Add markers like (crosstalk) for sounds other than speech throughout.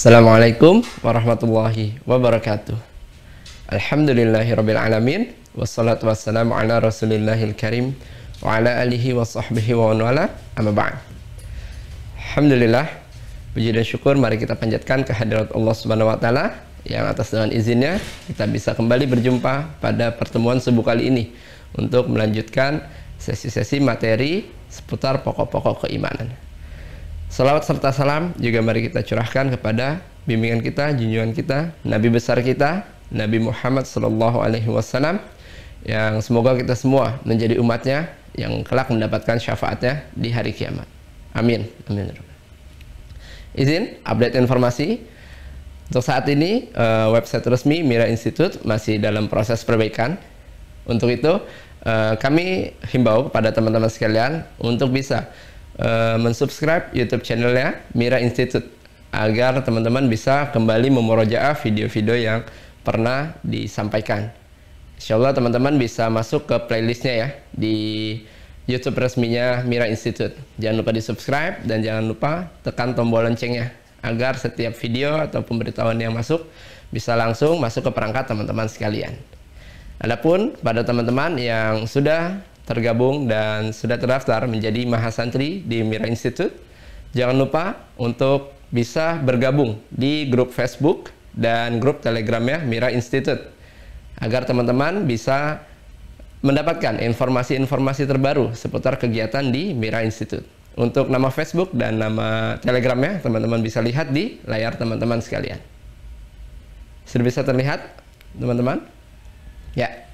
Assalamualaikum warahmatullahi wabarakatuh. Alhamdulillahirabbil alamin wassalatu wassalamu ala rasulillahil karim wa ala alihi wa sahbihi wa wala amma ba'd. Alhamdulillah puji dan syukur mari kita panjatkan kehadirat Allah Subhanahu wa taala yang atas dengan izinnya kita bisa kembali berjumpa pada pertemuan subuh kali ini untuk melanjutkan sesi-sesi materi seputar pokok-pokok keimanan. Salawat serta salam juga mari kita curahkan kepada bimbingan kita, junjungan kita, Nabi besar kita, Nabi Muhammad Sallallahu Alaihi Wasallam, yang semoga kita semua menjadi umatnya yang kelak mendapatkan syafaatnya di hari kiamat. Amin. Amin. Izin update informasi. Untuk saat ini eh, website resmi Mira Institute masih dalam proses perbaikan. Untuk itu eh, kami himbau kepada teman-teman sekalian untuk bisa uh, mensubscribe YouTube channelnya Mira Institute agar teman-teman bisa kembali memurojaah video-video yang pernah disampaikan. Insya Allah teman-teman bisa masuk ke playlistnya ya di YouTube resminya Mira Institute. Jangan lupa di subscribe dan jangan lupa tekan tombol loncengnya agar setiap video atau pemberitahuan yang masuk bisa langsung masuk ke perangkat teman-teman sekalian. Adapun pada teman-teman yang sudah tergabung dan sudah terdaftar menjadi mahasantri di Mira Institute, jangan lupa untuk bisa bergabung di grup Facebook dan grup Telegramnya Mira Institute agar teman-teman bisa mendapatkan informasi-informasi terbaru seputar kegiatan di Mira Institute. Untuk nama Facebook dan nama Telegramnya teman-teman bisa lihat di layar teman-teman sekalian. Sudah bisa terlihat teman-teman? Ya.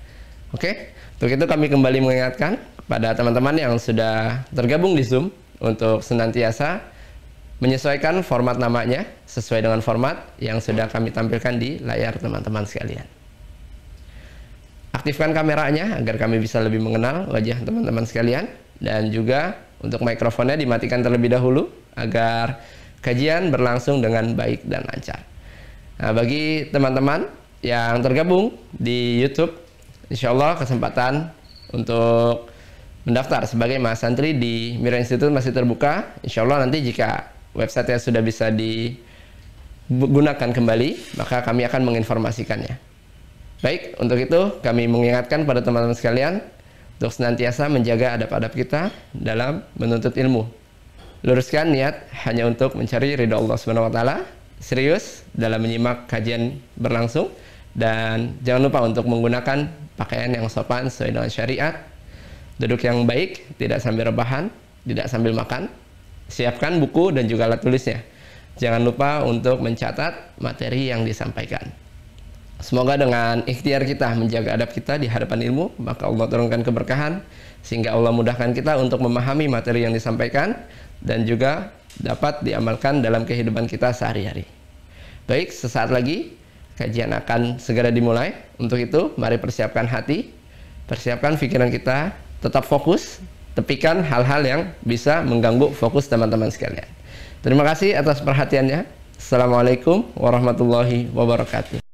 Oke. Untuk itu kami kembali mengingatkan kepada teman-teman yang sudah tergabung di Zoom untuk senantiasa menyesuaikan format namanya sesuai dengan format yang sudah kami tampilkan di layar teman-teman sekalian. Aktifkan kameranya agar kami bisa lebih mengenal wajah teman-teman sekalian dan juga untuk mikrofonnya dimatikan terlebih dahulu agar kajian berlangsung dengan baik dan lancar. Nah, bagi teman-teman yang tergabung di YouTube insya Allah kesempatan untuk mendaftar sebagai mahasantri di Mira Institute masih terbuka. Insya Allah nanti jika website yang sudah bisa digunakan kembali, maka kami akan menginformasikannya. Baik, untuk itu kami mengingatkan pada teman-teman sekalian untuk senantiasa menjaga adab-adab kita dalam menuntut ilmu. Luruskan niat hanya untuk mencari ridha Allah Subhanahu wa taala, serius dalam menyimak kajian berlangsung dan jangan lupa untuk menggunakan pakaian yang sopan sesuai dengan syariat, duduk yang baik, tidak sambil rebahan, tidak sambil makan, siapkan buku dan juga alat tulisnya. Jangan lupa untuk mencatat materi yang disampaikan. Semoga dengan ikhtiar kita menjaga adab kita di hadapan ilmu, maka Allah turunkan keberkahan sehingga Allah mudahkan kita untuk memahami materi yang disampaikan dan juga dapat diamalkan dalam kehidupan kita sehari-hari. Baik, sesaat lagi kajian akan segera dimulai. Untuk itu, mari persiapkan hati, persiapkan pikiran kita, tetap fokus, tepikan hal-hal yang bisa mengganggu fokus teman-teman sekalian. Terima kasih atas perhatiannya. Assalamualaikum warahmatullahi wabarakatuh.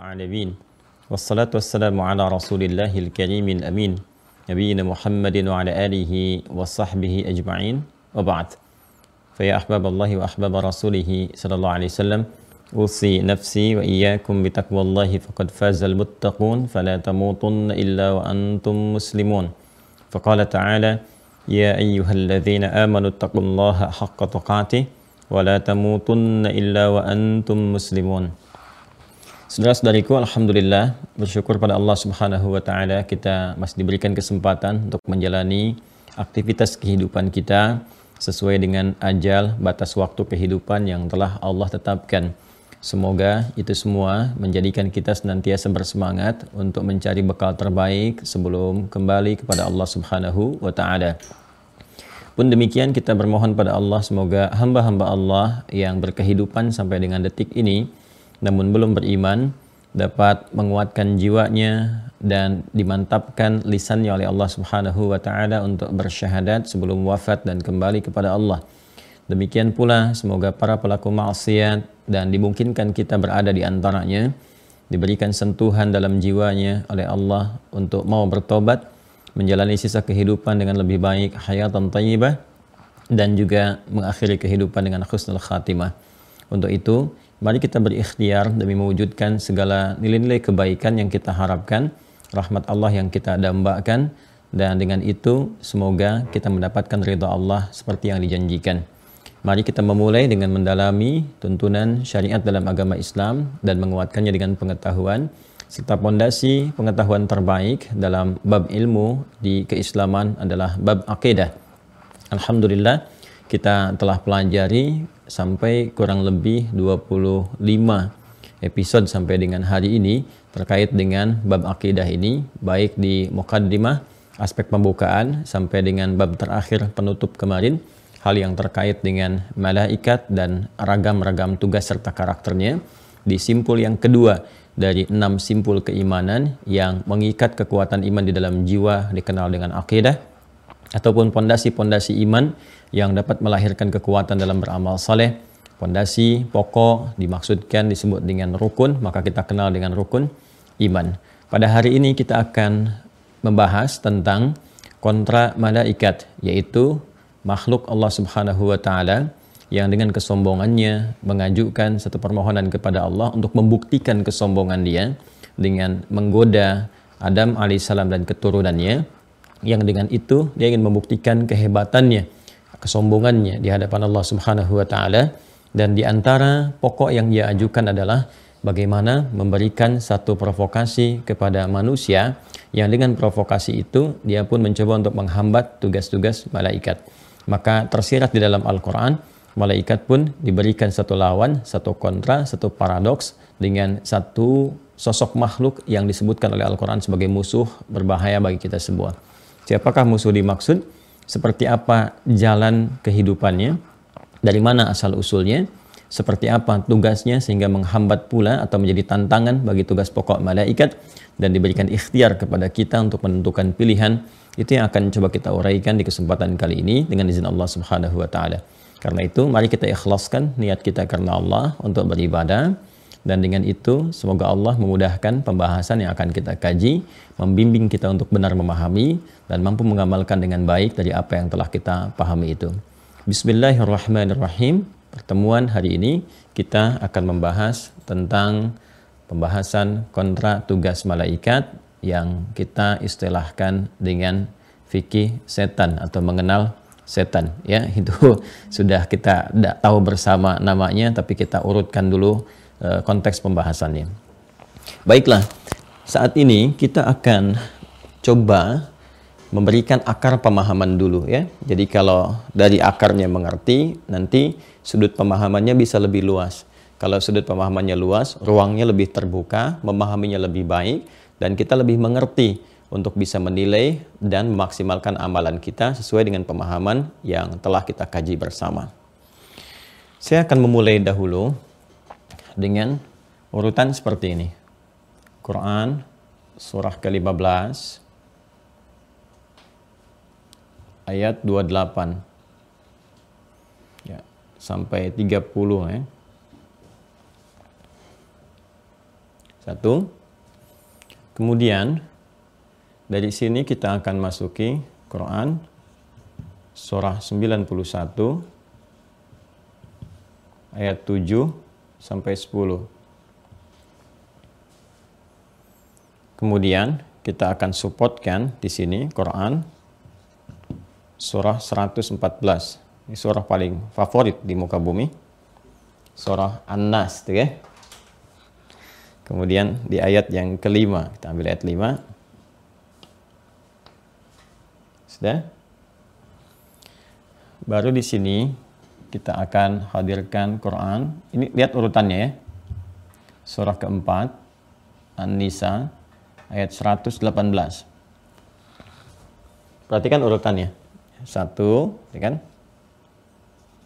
العالمين. والصلاة والسلام على رسول الله الكريم الأمين نبينا محمد وعلى آله وصحبه أجمعين. وبعد فيا أحباب الله وأحباب رسوله صلى الله عليه وسلم أوصي نفسي وإياكم بتقوى الله فقد فاز المتقون فلا تموتن إلا وأنتم مسلمون. فقال تعالى يا أيها الذين آمنوا اتقوا الله حق تقاته ولا تموتن إلا وأنتم مسلمون. Saudara-saudariku, Alhamdulillah bersyukur pada Allah Subhanahu wa Ta'ala kita masih diberikan kesempatan untuk menjalani aktivitas kehidupan kita sesuai dengan ajal batas waktu kehidupan yang telah Allah tetapkan. Semoga itu semua menjadikan kita senantiasa bersemangat untuk mencari bekal terbaik sebelum kembali kepada Allah Subhanahu wa Ta'ala. Pun demikian kita bermohon pada Allah semoga hamba-hamba Allah yang berkehidupan sampai dengan detik ini namun belum beriman dapat menguatkan jiwanya dan dimantapkan lisannya oleh Allah Subhanahu wa taala untuk bersyahadat sebelum wafat dan kembali kepada Allah. Demikian pula semoga para pelaku maksiat dan dimungkinkan kita berada di antaranya diberikan sentuhan dalam jiwanya oleh Allah untuk mau bertobat menjalani sisa kehidupan dengan lebih baik hayatan thayyibah dan juga mengakhiri kehidupan dengan husnul khatimah. Untuk itu, Mari kita berikhtiar demi mewujudkan segala nilai-nilai kebaikan yang kita harapkan, rahmat Allah yang kita dambakan, dan dengan itu semoga kita mendapatkan ridha Allah seperti yang dijanjikan. Mari kita memulai dengan mendalami tuntunan syariat dalam agama Islam dan menguatkannya dengan pengetahuan serta pondasi pengetahuan terbaik dalam bab ilmu di keislaman adalah bab akidah. Alhamdulillah kita telah pelajari sampai kurang lebih 25 episode sampai dengan hari ini terkait dengan bab akidah ini baik di mukaddimah aspek pembukaan sampai dengan bab terakhir penutup kemarin hal yang terkait dengan malaikat dan ragam-ragam tugas serta karakternya. Di simpul yang kedua dari enam simpul keimanan yang mengikat kekuatan iman di dalam jiwa dikenal dengan akidah ataupun pondasi-pondasi iman yang dapat melahirkan kekuatan dalam beramal saleh. Pondasi pokok dimaksudkan disebut dengan rukun, maka kita kenal dengan rukun iman. Pada hari ini kita akan membahas tentang kontra malaikat, yaitu makhluk Allah Subhanahu wa taala yang dengan kesombongannya mengajukan satu permohonan kepada Allah untuk membuktikan kesombongan dia dengan menggoda Adam alaihissalam dan keturunannya yang dengan itu dia ingin membuktikan kehebatannya kesombongannya di hadapan Allah Subhanahu wa taala dan di antara pokok yang dia ajukan adalah bagaimana memberikan satu provokasi kepada manusia yang dengan provokasi itu dia pun mencoba untuk menghambat tugas-tugas malaikat. Maka tersirat di dalam Al-Qur'an malaikat pun diberikan satu lawan, satu kontra, satu paradoks dengan satu sosok makhluk yang disebutkan oleh Al-Quran sebagai musuh berbahaya bagi kita semua. Siapakah musuh dimaksud? seperti apa jalan kehidupannya, dari mana asal usulnya, seperti apa tugasnya sehingga menghambat pula atau menjadi tantangan bagi tugas pokok malaikat dan diberikan ikhtiar kepada kita untuk menentukan pilihan itu yang akan coba kita uraikan di kesempatan kali ini dengan izin Allah Subhanahu wa taala. Karena itu mari kita ikhlaskan niat kita karena Allah untuk beribadah dan dengan itu, semoga Allah memudahkan pembahasan yang akan kita kaji, membimbing kita untuk benar memahami, dan mampu mengamalkan dengan baik dari apa yang telah kita pahami itu. Bismillahirrahmanirrahim. Pertemuan hari ini kita akan membahas tentang pembahasan kontra tugas malaikat yang kita istilahkan dengan fikih setan atau mengenal setan ya (laughs) itu sudah kita tahu bersama namanya tapi kita urutkan dulu konteks pembahasannya. Baiklah, saat ini kita akan coba memberikan akar pemahaman dulu ya. Jadi kalau dari akarnya mengerti, nanti sudut pemahamannya bisa lebih luas. Kalau sudut pemahamannya luas, ruangnya lebih terbuka, memahaminya lebih baik, dan kita lebih mengerti untuk bisa menilai dan memaksimalkan amalan kita sesuai dengan pemahaman yang telah kita kaji bersama. Saya akan memulai dahulu dengan urutan seperti ini. Quran surah ke-15 ayat 28 ya, sampai 30 ya. Satu. Kemudian dari sini kita akan masuki Quran surah 91 ayat 7 sampai 10. Kemudian kita akan supportkan di sini Quran surah 114. Ini surah paling favorit di muka bumi. Surah An-Nas, ya. Kemudian di ayat yang kelima, kita ambil ayat 5. Sudah? Baru di sini kita akan hadirkan Quran. Ini lihat urutannya ya. Surah keempat, An-Nisa, ayat 118. Perhatikan urutannya. Satu, ya kan?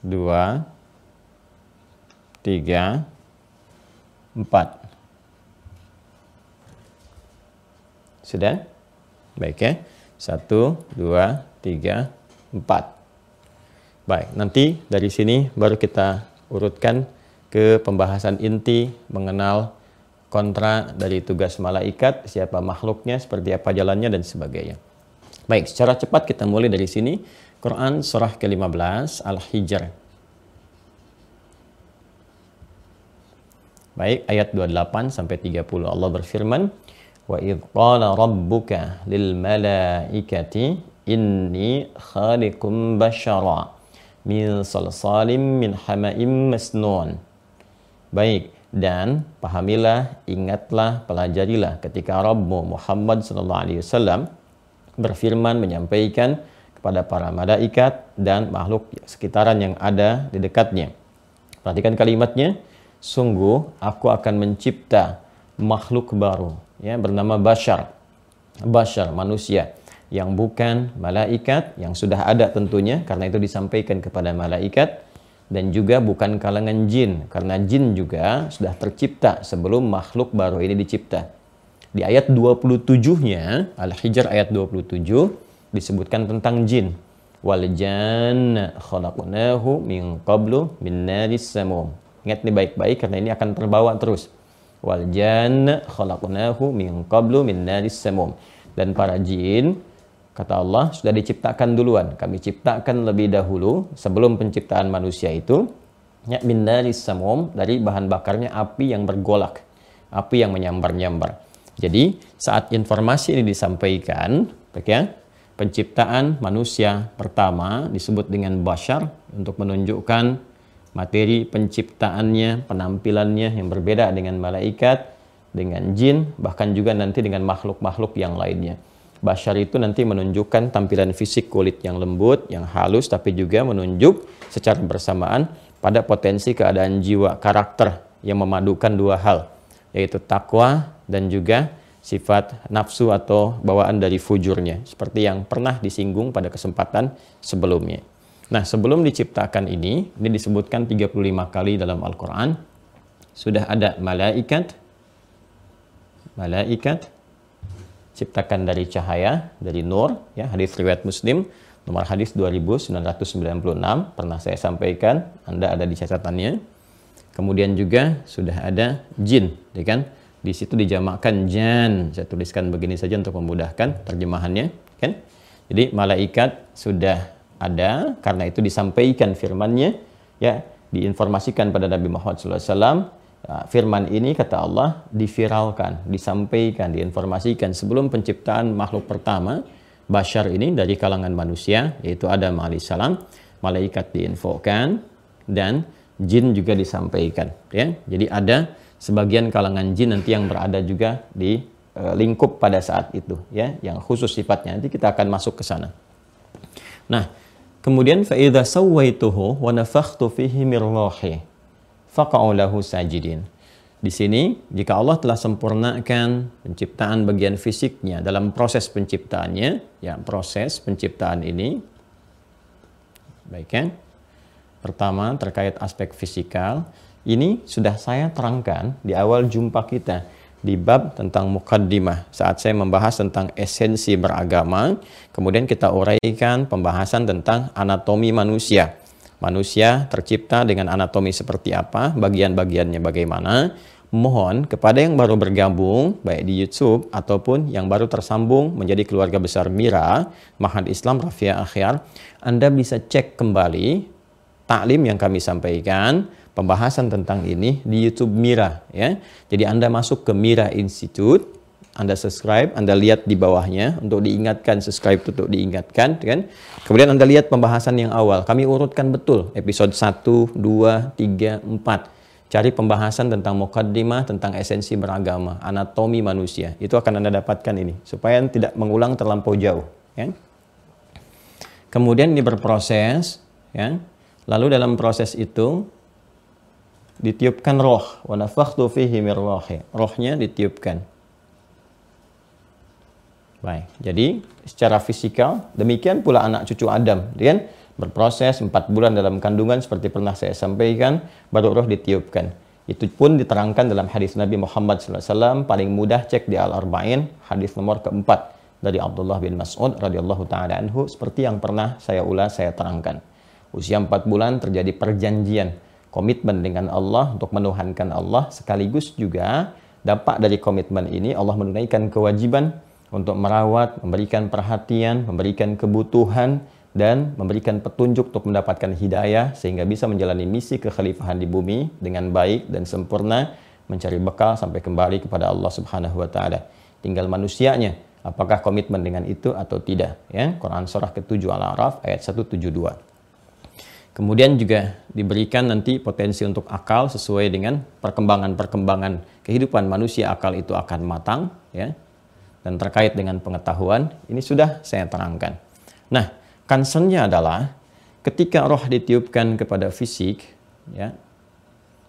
Dua, tiga, empat. Sudah? Baik ya. Satu, dua, tiga, empat. Baik, nanti dari sini baru kita urutkan ke pembahasan inti mengenal kontra dari tugas malaikat, siapa makhluknya, seperti apa jalannya, dan sebagainya. Baik, secara cepat kita mulai dari sini. Quran surah ke-15 Al-Hijr. Baik, ayat 28 sampai 30 Allah berfirman, "Wa idh rabbuka lil malaikati inni khaliqum bashara min salsalim min hama'im masnun." Baik, dan pahamilah, ingatlah, pelajarilah ketika Rabbu Muhammad sallallahu alaihi wasallam berfirman menyampaikan kepada para malaikat dan makhluk sekitaran yang ada di dekatnya. Perhatikan kalimatnya, sungguh aku akan mencipta makhluk baru ya bernama bashar. Bashar manusia yang bukan malaikat yang sudah ada tentunya karena itu disampaikan kepada malaikat dan juga bukan kalangan jin karena jin juga sudah tercipta sebelum makhluk baru ini dicipta. Di ayat 27-nya, Al-Hijr ayat 27 disebutkan tentang jin. Wal janna khalaqnahu min qablu min naris samum. Ingat ini baik-baik karena ini akan terbawa terus. Wal janna khalaqnahu min qablu min naris samum. Dan para jin kata Allah sudah diciptakan duluan. Kami ciptakan lebih dahulu sebelum penciptaan manusia itu ya min samum dari bahan bakarnya api yang bergolak, api yang menyambar-nyambar. Jadi saat informasi ini disampaikan, ya, penciptaan manusia pertama disebut dengan bashar untuk menunjukkan materi penciptaannya, penampilannya yang berbeda dengan malaikat, dengan jin, bahkan juga nanti dengan makhluk-makhluk yang lainnya. Bashar itu nanti menunjukkan tampilan fisik kulit yang lembut, yang halus, tapi juga menunjuk secara bersamaan pada potensi keadaan jiwa, karakter yang memadukan dua hal, yaitu takwa dan juga sifat nafsu atau bawaan dari fujurnya seperti yang pernah disinggung pada kesempatan sebelumnya. Nah, sebelum diciptakan ini, ini disebutkan 35 kali dalam Al-Qur'an. Sudah ada malaikat malaikat ciptakan dari cahaya, dari nur, ya, hadis riwayat Muslim nomor hadis 2996 pernah saya sampaikan, Anda ada di catatannya. Kemudian juga sudah ada jin, ya kan? Di situ dijamakkan jan. Saya tuliskan begini saja untuk memudahkan terjemahannya, kan? Jadi malaikat sudah ada karena itu disampaikan firmannya ya diinformasikan pada Nabi Muhammad SAW ya, firman ini kata Allah diviralkan disampaikan diinformasikan sebelum penciptaan makhluk pertama Bashar ini dari kalangan manusia yaitu Adam alaihissalam. Malaikat diinfokan dan jin juga disampaikan ya. Jadi ada sebagian kalangan jin nanti yang berada juga di uh, lingkup pada saat itu ya yang khusus sifatnya. Nanti kita akan masuk ke sana. Nah kemudian fa idza sawaituhu wa nafakhtu fihi min ruhi faqa'u lahu sajidin. Di sini jika Allah telah sempurnakan penciptaan bagian fisiknya dalam proses penciptaannya ya proses penciptaan ini baik ya pertama terkait aspek fisikal ini sudah saya terangkan di awal jumpa kita di bab tentang mukaddimah. Saat saya membahas tentang esensi beragama kemudian kita uraikan pembahasan tentang anatomi manusia manusia tercipta dengan anatomi seperti apa bagian-bagiannya bagaimana mohon kepada yang baru bergabung baik di YouTube ataupun yang baru tersambung menjadi keluarga besar Mira Mahad Islam Rafia Akhyar Anda bisa cek kembali taklim yang kami sampaikan pembahasan tentang ini di YouTube Mira ya. Jadi Anda masuk ke Mira Institute, Anda subscribe, Anda lihat di bawahnya untuk diingatkan subscribe untuk diingatkan kan. Kemudian Anda lihat pembahasan yang awal. Kami urutkan betul episode 1, 2, 3, 4. Cari pembahasan tentang mukaddimah, tentang esensi beragama, anatomi manusia. Itu akan Anda dapatkan ini supaya tidak mengulang terlampau jauh, ya. Kemudian ini berproses, ya. Lalu dalam proses itu ditiupkan roh wa nafakhtu fihi mir rohnya ditiupkan baik jadi secara fisikal demikian pula anak cucu Adam kan? Berproses empat bulan dalam kandungan seperti pernah saya sampaikan baru roh ditiupkan. Itu pun diterangkan dalam hadis Nabi Muhammad SAW paling mudah cek di Al-Arba'in hadis nomor keempat dari Abdullah bin Mas'ud radhiyallahu taala anhu seperti yang pernah saya ulas saya terangkan. Usia empat bulan terjadi perjanjian komitmen dengan Allah untuk menuhankan Allah sekaligus juga dampak dari komitmen ini Allah menunaikan kewajiban untuk merawat, memberikan perhatian, memberikan kebutuhan dan memberikan petunjuk untuk mendapatkan hidayah sehingga bisa menjalani misi kekhalifahan di bumi dengan baik dan sempurna mencari bekal sampai kembali kepada Allah Subhanahu wa taala. Tinggal manusianya apakah komitmen dengan itu atau tidak ya. Quran surah ke-7 Al-A'raf ayat 172. Kemudian juga diberikan nanti potensi untuk akal sesuai dengan perkembangan-perkembangan kehidupan manusia akal itu akan matang ya. Dan terkait dengan pengetahuan ini sudah saya terangkan. Nah, concernnya adalah ketika roh ditiupkan kepada fisik ya,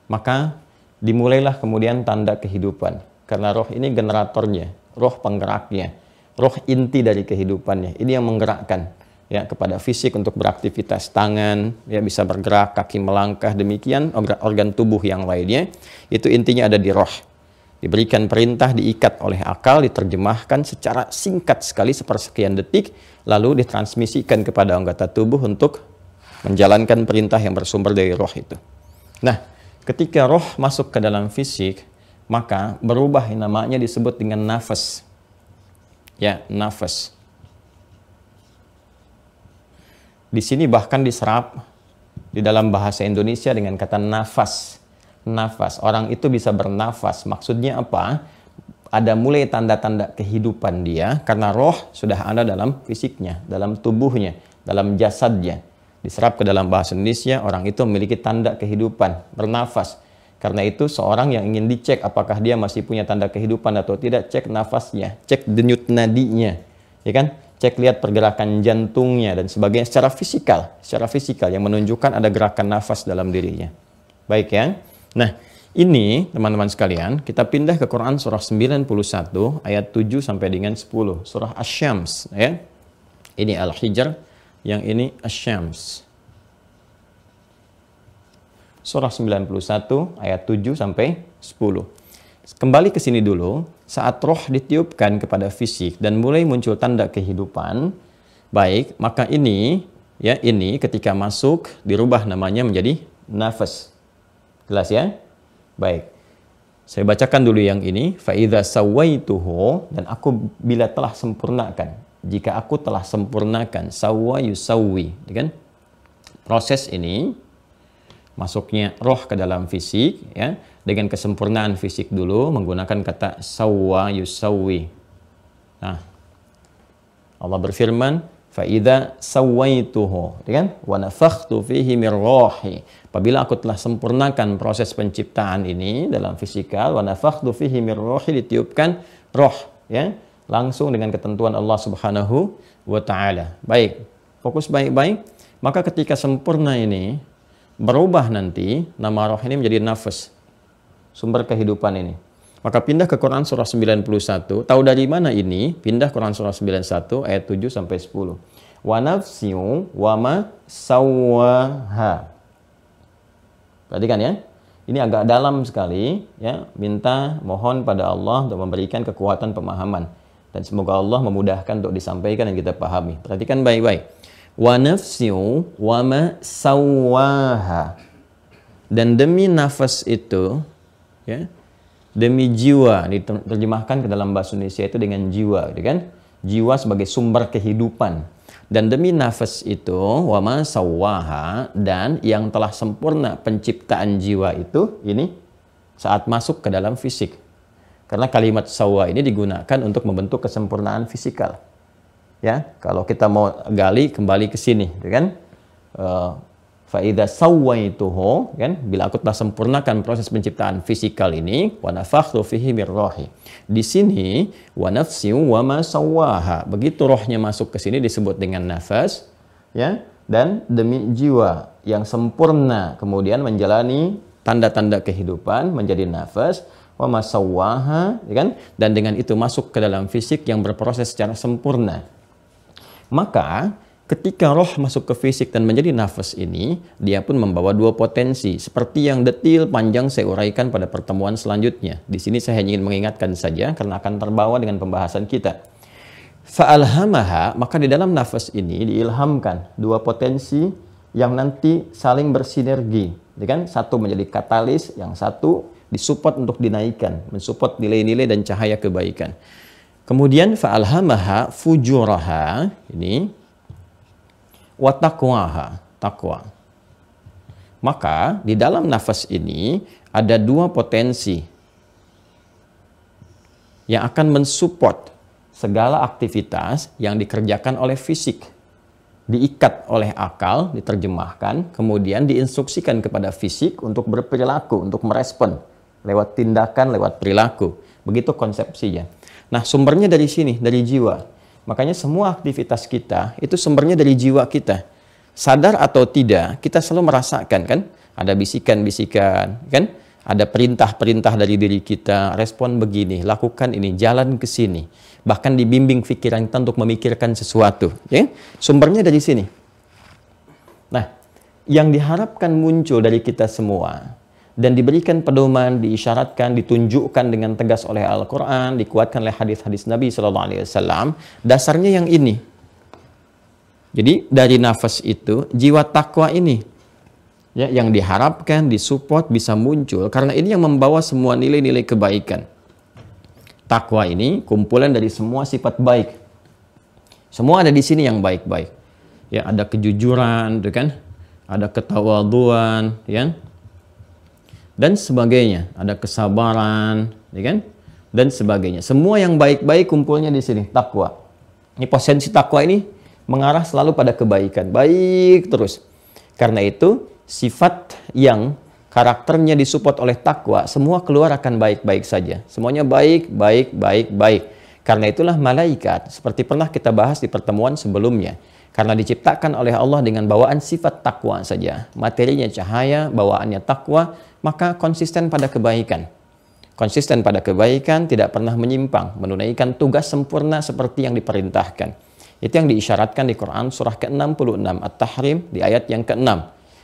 maka dimulailah kemudian tanda kehidupan. Karena roh ini generatornya, roh penggeraknya, roh inti dari kehidupannya. Ini yang menggerakkan ya kepada fisik untuk beraktivitas tangan ya bisa bergerak kaki melangkah demikian organ, tubuh yang lainnya itu intinya ada di roh diberikan perintah diikat oleh akal diterjemahkan secara singkat sekali sepersekian detik lalu ditransmisikan kepada anggota tubuh untuk menjalankan perintah yang bersumber dari roh itu. Nah ketika roh masuk ke dalam fisik maka berubah namanya disebut dengan nafas. Ya nafas. Di sini bahkan diserap di dalam bahasa Indonesia dengan kata nafas. Nafas. Orang itu bisa bernafas. Maksudnya apa? Ada mulai tanda-tanda kehidupan dia karena roh sudah ada dalam fisiknya, dalam tubuhnya, dalam jasadnya. Diserap ke dalam bahasa Indonesia, orang itu memiliki tanda kehidupan, bernafas. Karena itu seorang yang ingin dicek apakah dia masih punya tanda kehidupan atau tidak, cek nafasnya, cek denyut nadinya. Ya kan? cek lihat pergerakan jantungnya dan sebagainya secara fisikal, secara fisikal yang menunjukkan ada gerakan nafas dalam dirinya. Baik ya. Nah, ini teman-teman sekalian, kita pindah ke Quran surah 91 ayat 7 sampai dengan 10, surah Asy-Syams ya. Ini Al-Hijr, yang ini Asy-Syams. Surah 91 ayat 7 sampai 10. Kembali ke sini dulu, saat roh ditiupkan kepada fisik dan mulai muncul tanda kehidupan, baik, maka ini ya ini ketika masuk dirubah namanya menjadi nafas. Jelas ya? Baik. Saya bacakan dulu yang ini, faidza sawaituhu dan aku bila telah sempurnakan. Jika aku telah sempurnakan sawa yusawi, kan? Proses ini masuknya roh ke dalam fisik ya dengan kesempurnaan fisik dulu menggunakan kata sawwa yusawi. Nah, Allah berfirman, "Faida sawaituhu", ya kan? Wa nafakhtu fihi min ruhi. Apabila aku telah sempurnakan proses penciptaan ini dalam fisikal, wa nafakhtu fihi min ruhi ditiupkan roh ya langsung dengan ketentuan Allah Subhanahu wa taala. Baik, fokus baik-baik. Maka ketika sempurna ini berubah nanti nama roh ini menjadi nafas sumber kehidupan ini. Maka pindah ke Quran surah 91. Tahu dari mana ini? Pindah Quran surah 91 ayat 7 sampai 10. Wa nafsiu wa ma sawwaha. Perhatikan ya. Ini agak dalam sekali ya, minta mohon pada Allah untuk memberikan kekuatan pemahaman dan semoga Allah memudahkan untuk disampaikan dan kita pahami. Perhatikan baik-baik. Wa nafsiu wa ma sawwaha. Dan demi nafas itu ya, demi jiwa diterjemahkan ke dalam bahasa Indonesia itu dengan jiwa, gitu kan? Jiwa sebagai sumber kehidupan. Dan demi nafas itu wama sawaha dan yang telah sempurna penciptaan jiwa itu ini saat masuk ke dalam fisik. Karena kalimat sawa ini digunakan untuk membentuk kesempurnaan fisikal. Ya kalau kita mau gali kembali ke sini gitu kan? Uh, Fa'idha sawaituhu kan bila aku telah sempurnakan proses penciptaan fisikal ini wa nafakhtu fihi rohi. Di sini wa nafsi wa ma sawaha. Begitu rohnya masuk ke sini disebut dengan nafas ya dan demi jiwa yang sempurna kemudian menjalani tanda-tanda kehidupan menjadi nafas wa ma sawaha ya kan dan dengan itu masuk ke dalam fisik yang berproses secara sempurna. Maka Ketika roh masuk ke fisik dan menjadi nafas ini, dia pun membawa dua potensi. Seperti yang detil panjang saya uraikan pada pertemuan selanjutnya. Di sini saya hanya ingin mengingatkan saja karena akan terbawa dengan pembahasan kita. Fa'alhamaha, maka di dalam nafas ini diilhamkan dua potensi yang nanti saling bersinergi. Ya kan? Satu menjadi katalis, yang satu disupport untuk dinaikkan, mensupport nilai-nilai dan cahaya kebaikan. Kemudian fa'alhamaha fujuraha, ini wa taqwaha, takwa. Maka di dalam nafas ini ada dua potensi yang akan mensupport segala aktivitas yang dikerjakan oleh fisik. Diikat oleh akal, diterjemahkan, kemudian diinstruksikan kepada fisik untuk berperilaku, untuk merespon lewat tindakan, lewat perilaku. Begitu konsepsinya. Nah, sumbernya dari sini, dari jiwa. Makanya semua aktivitas kita itu sumbernya dari jiwa kita. Sadar atau tidak, kita selalu merasakan kan? Ada bisikan-bisikan, kan? Ada perintah-perintah dari diri kita, respon begini, lakukan ini, jalan ke sini. Bahkan dibimbing pikiran kita untuk memikirkan sesuatu. Ya? Sumbernya dari sini. Nah, yang diharapkan muncul dari kita semua dan diberikan pedoman, diisyaratkan, ditunjukkan dengan tegas oleh Al-Quran, dikuatkan oleh hadis-hadis Nabi Wasallam. Dasarnya yang ini. Jadi dari nafas itu jiwa takwa ini ya yang diharapkan, disupport bisa muncul karena ini yang membawa semua nilai-nilai kebaikan. Takwa ini kumpulan dari semua sifat baik. Semua ada di sini yang baik-baik. Ya, ada kejujuran, gitu kan? Ada ketawaduan, ya dan sebagainya. Ada kesabaran, ya kan? Dan sebagainya. Semua yang baik-baik kumpulnya di sini, takwa. Ini potensi takwa ini mengarah selalu pada kebaikan, baik terus. Karena itu sifat yang karakternya disupport oleh takwa, semua keluar akan baik-baik saja. Semuanya baik, baik, baik, baik. Karena itulah malaikat, seperti pernah kita bahas di pertemuan sebelumnya. Karena diciptakan oleh Allah dengan bawaan sifat takwa saja. Materinya cahaya, bawaannya takwa, maka konsisten pada kebaikan. Konsisten pada kebaikan, tidak pernah menyimpang, menunaikan tugas sempurna seperti yang diperintahkan. Itu yang diisyaratkan di Quran surah ke-66 At-Tahrim di ayat yang ke-6.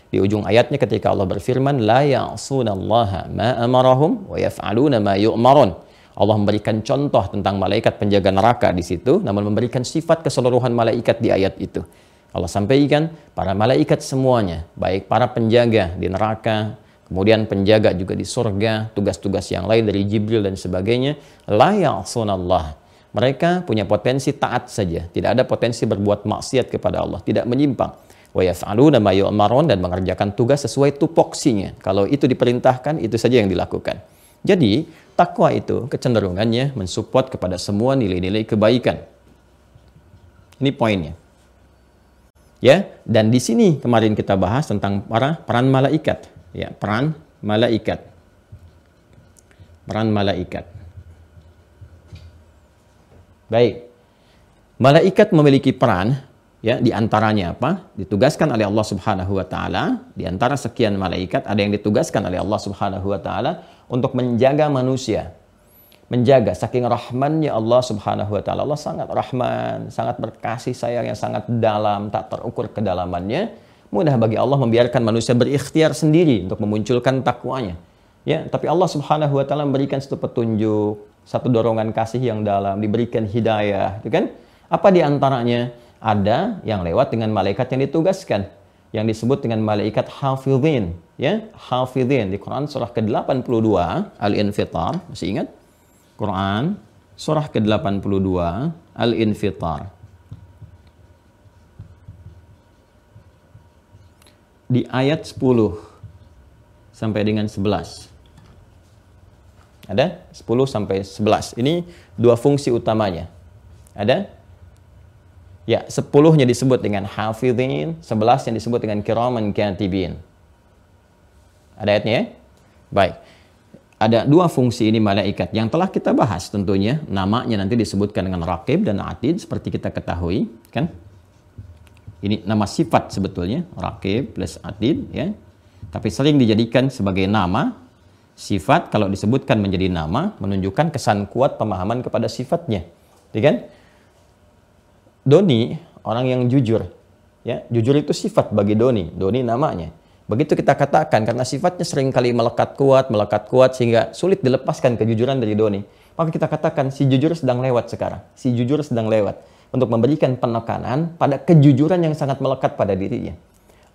Di ujung ayatnya ketika Allah berfirman, La ya'sunallaha ma amarahum wa yaf'aluna ma yu'marun. Allah memberikan contoh tentang malaikat penjaga neraka di situ, namun memberikan sifat keseluruhan malaikat di ayat itu. Allah sampaikan para malaikat semuanya, baik para penjaga di neraka, kemudian penjaga juga di surga, tugas-tugas yang lain dari Jibril dan sebagainya, la ya'sunallah. Mereka punya potensi taat saja, tidak ada potensi berbuat maksiat kepada Allah, tidak menyimpang. Wa yaf'aluna ma dan mengerjakan tugas sesuai tupoksinya. Kalau itu diperintahkan, itu saja yang dilakukan. Jadi, takwa itu kecenderungannya mensupport kepada semua nilai-nilai kebaikan. Ini poinnya. Ya, dan di sini kemarin kita bahas tentang para peran malaikat ya peran malaikat peran malaikat Baik. Malaikat memiliki peran ya di antaranya apa? Ditugaskan oleh Allah Subhanahu wa taala, di antara sekian malaikat ada yang ditugaskan oleh Allah Subhanahu wa taala untuk menjaga manusia. Menjaga saking rahmannya Allah Subhanahu wa taala. Allah sangat rahman, sangat berkasih sayang yang sangat dalam, tak terukur kedalamannya. Mudah bagi Allah membiarkan manusia berikhtiar sendiri untuk memunculkan takwanya. Ya, tapi Allah Subhanahu wa taala memberikan satu petunjuk, satu dorongan kasih yang dalam, diberikan hidayah, gitu kan? Apa di antaranya? Ada yang lewat dengan malaikat yang ditugaskan yang disebut dengan malaikat hafidhin ya hafidhin di Quran surah ke-82 Al-Infitar masih ingat Quran surah ke-82 Al-Infitar di ayat 10 sampai dengan 11 ada 10 sampai 11 ini dua fungsi utamanya ada? Ya, sepuluhnya disebut dengan hafidhin, sebelas yang disebut dengan kiraman katibin. Ada ayatnya ya? Baik. Ada dua fungsi ini malaikat yang telah kita bahas tentunya. Namanya nanti disebutkan dengan rakib dan atid seperti kita ketahui. kan? Ini nama sifat sebetulnya, rakib plus atid. ya. Tapi sering dijadikan sebagai nama. Sifat kalau disebutkan menjadi nama menunjukkan kesan kuat pemahaman kepada sifatnya. Ya kan? Doni orang yang jujur. Ya, jujur itu sifat bagi Doni. Doni namanya. Begitu kita katakan karena sifatnya sering kali melekat kuat, melekat kuat sehingga sulit dilepaskan kejujuran dari Doni. Maka kita katakan si jujur sedang lewat sekarang. Si jujur sedang lewat untuk memberikan penekanan pada kejujuran yang sangat melekat pada dirinya.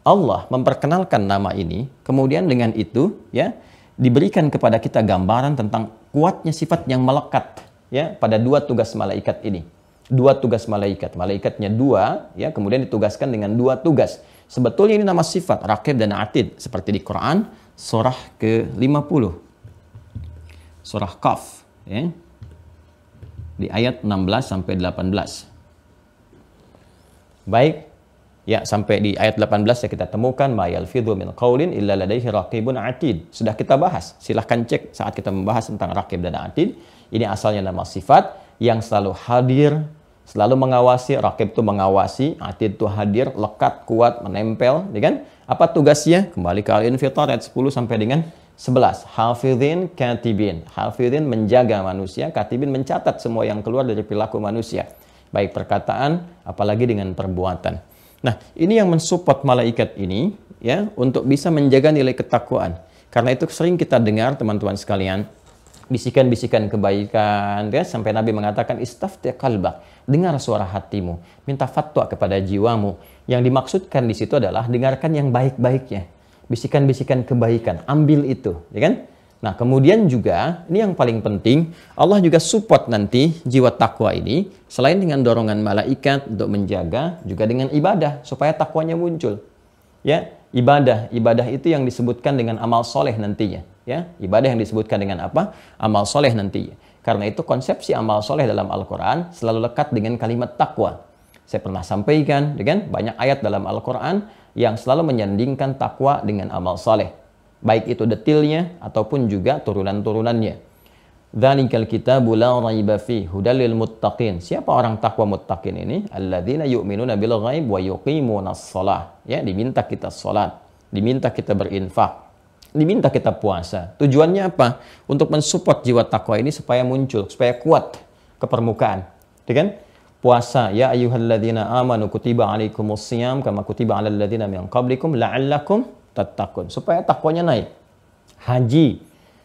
Allah memperkenalkan nama ini, kemudian dengan itu ya diberikan kepada kita gambaran tentang kuatnya sifat yang melekat ya pada dua tugas malaikat ini dua tugas malaikat. Malaikatnya dua, ya kemudian ditugaskan dengan dua tugas. Sebetulnya ini nama sifat, rakib dan atid. Seperti di Quran, surah ke-50. Surah Qaf. Ya. Di ayat 16 sampai 18. Baik, Ya, sampai di ayat 18 ya kita temukan ma yalfidhu min qaulin illa ladaihi raqibun atid. Sudah kita bahas. Silahkan cek saat kita membahas tentang raqib dan atid. Ini asalnya nama sifat yang selalu hadir selalu mengawasi, rakib itu mengawasi, atid itu hadir, lekat, kuat, menempel, ya kan? Apa tugasnya? Kembali ke Al-Infitar ayat 10 sampai dengan 11. Hafidhin katibin. Hafidhin menjaga manusia, katibin mencatat semua yang keluar dari perilaku manusia. Baik perkataan, apalagi dengan perbuatan. Nah, ini yang mensupport malaikat ini ya untuk bisa menjaga nilai ketakwaan. Karena itu sering kita dengar teman-teman sekalian, bisikan-bisikan kebaikan ya sampai Nabi mengatakan istafti kalbak dengar suara hatimu minta fatwa kepada jiwamu yang dimaksudkan di situ adalah dengarkan yang baik-baiknya bisikan-bisikan kebaikan ambil itu ya kan nah kemudian juga ini yang paling penting Allah juga support nanti jiwa takwa ini selain dengan dorongan malaikat untuk menjaga juga dengan ibadah supaya takwanya muncul. Ya ibadah. Ibadah itu yang disebutkan dengan amal soleh nantinya. Ya ibadah yang disebutkan dengan apa? Amal soleh nanti karena itu konsepsi amal soleh dalam Al-Quran selalu lekat dengan kalimat takwa. Saya pernah sampaikan dengan banyak ayat dalam Al-Quran yang selalu menyandingkan takwa dengan amal soleh baik itu detilnya ataupun juga turunan-turunannya Dzalikal kitabu la raiba fi hudalil muttaqin. Siapa orang takwa muttaqin ini? Alladzina yu'minuna bil ghaib wa yuqimunas shalah. Ya, diminta kita salat, diminta kita berinfak, diminta kita puasa. Tujuannya apa? Untuk mensupport jiwa takwa ini supaya muncul, supaya kuat ke permukaan. Ya kan? Puasa, ya ayyuhalladzina amanu kutiba alaikumus siyam kama kutiba alal ladzina min qablikum la'allakum tattaqun. Supaya takwanya naik. Haji.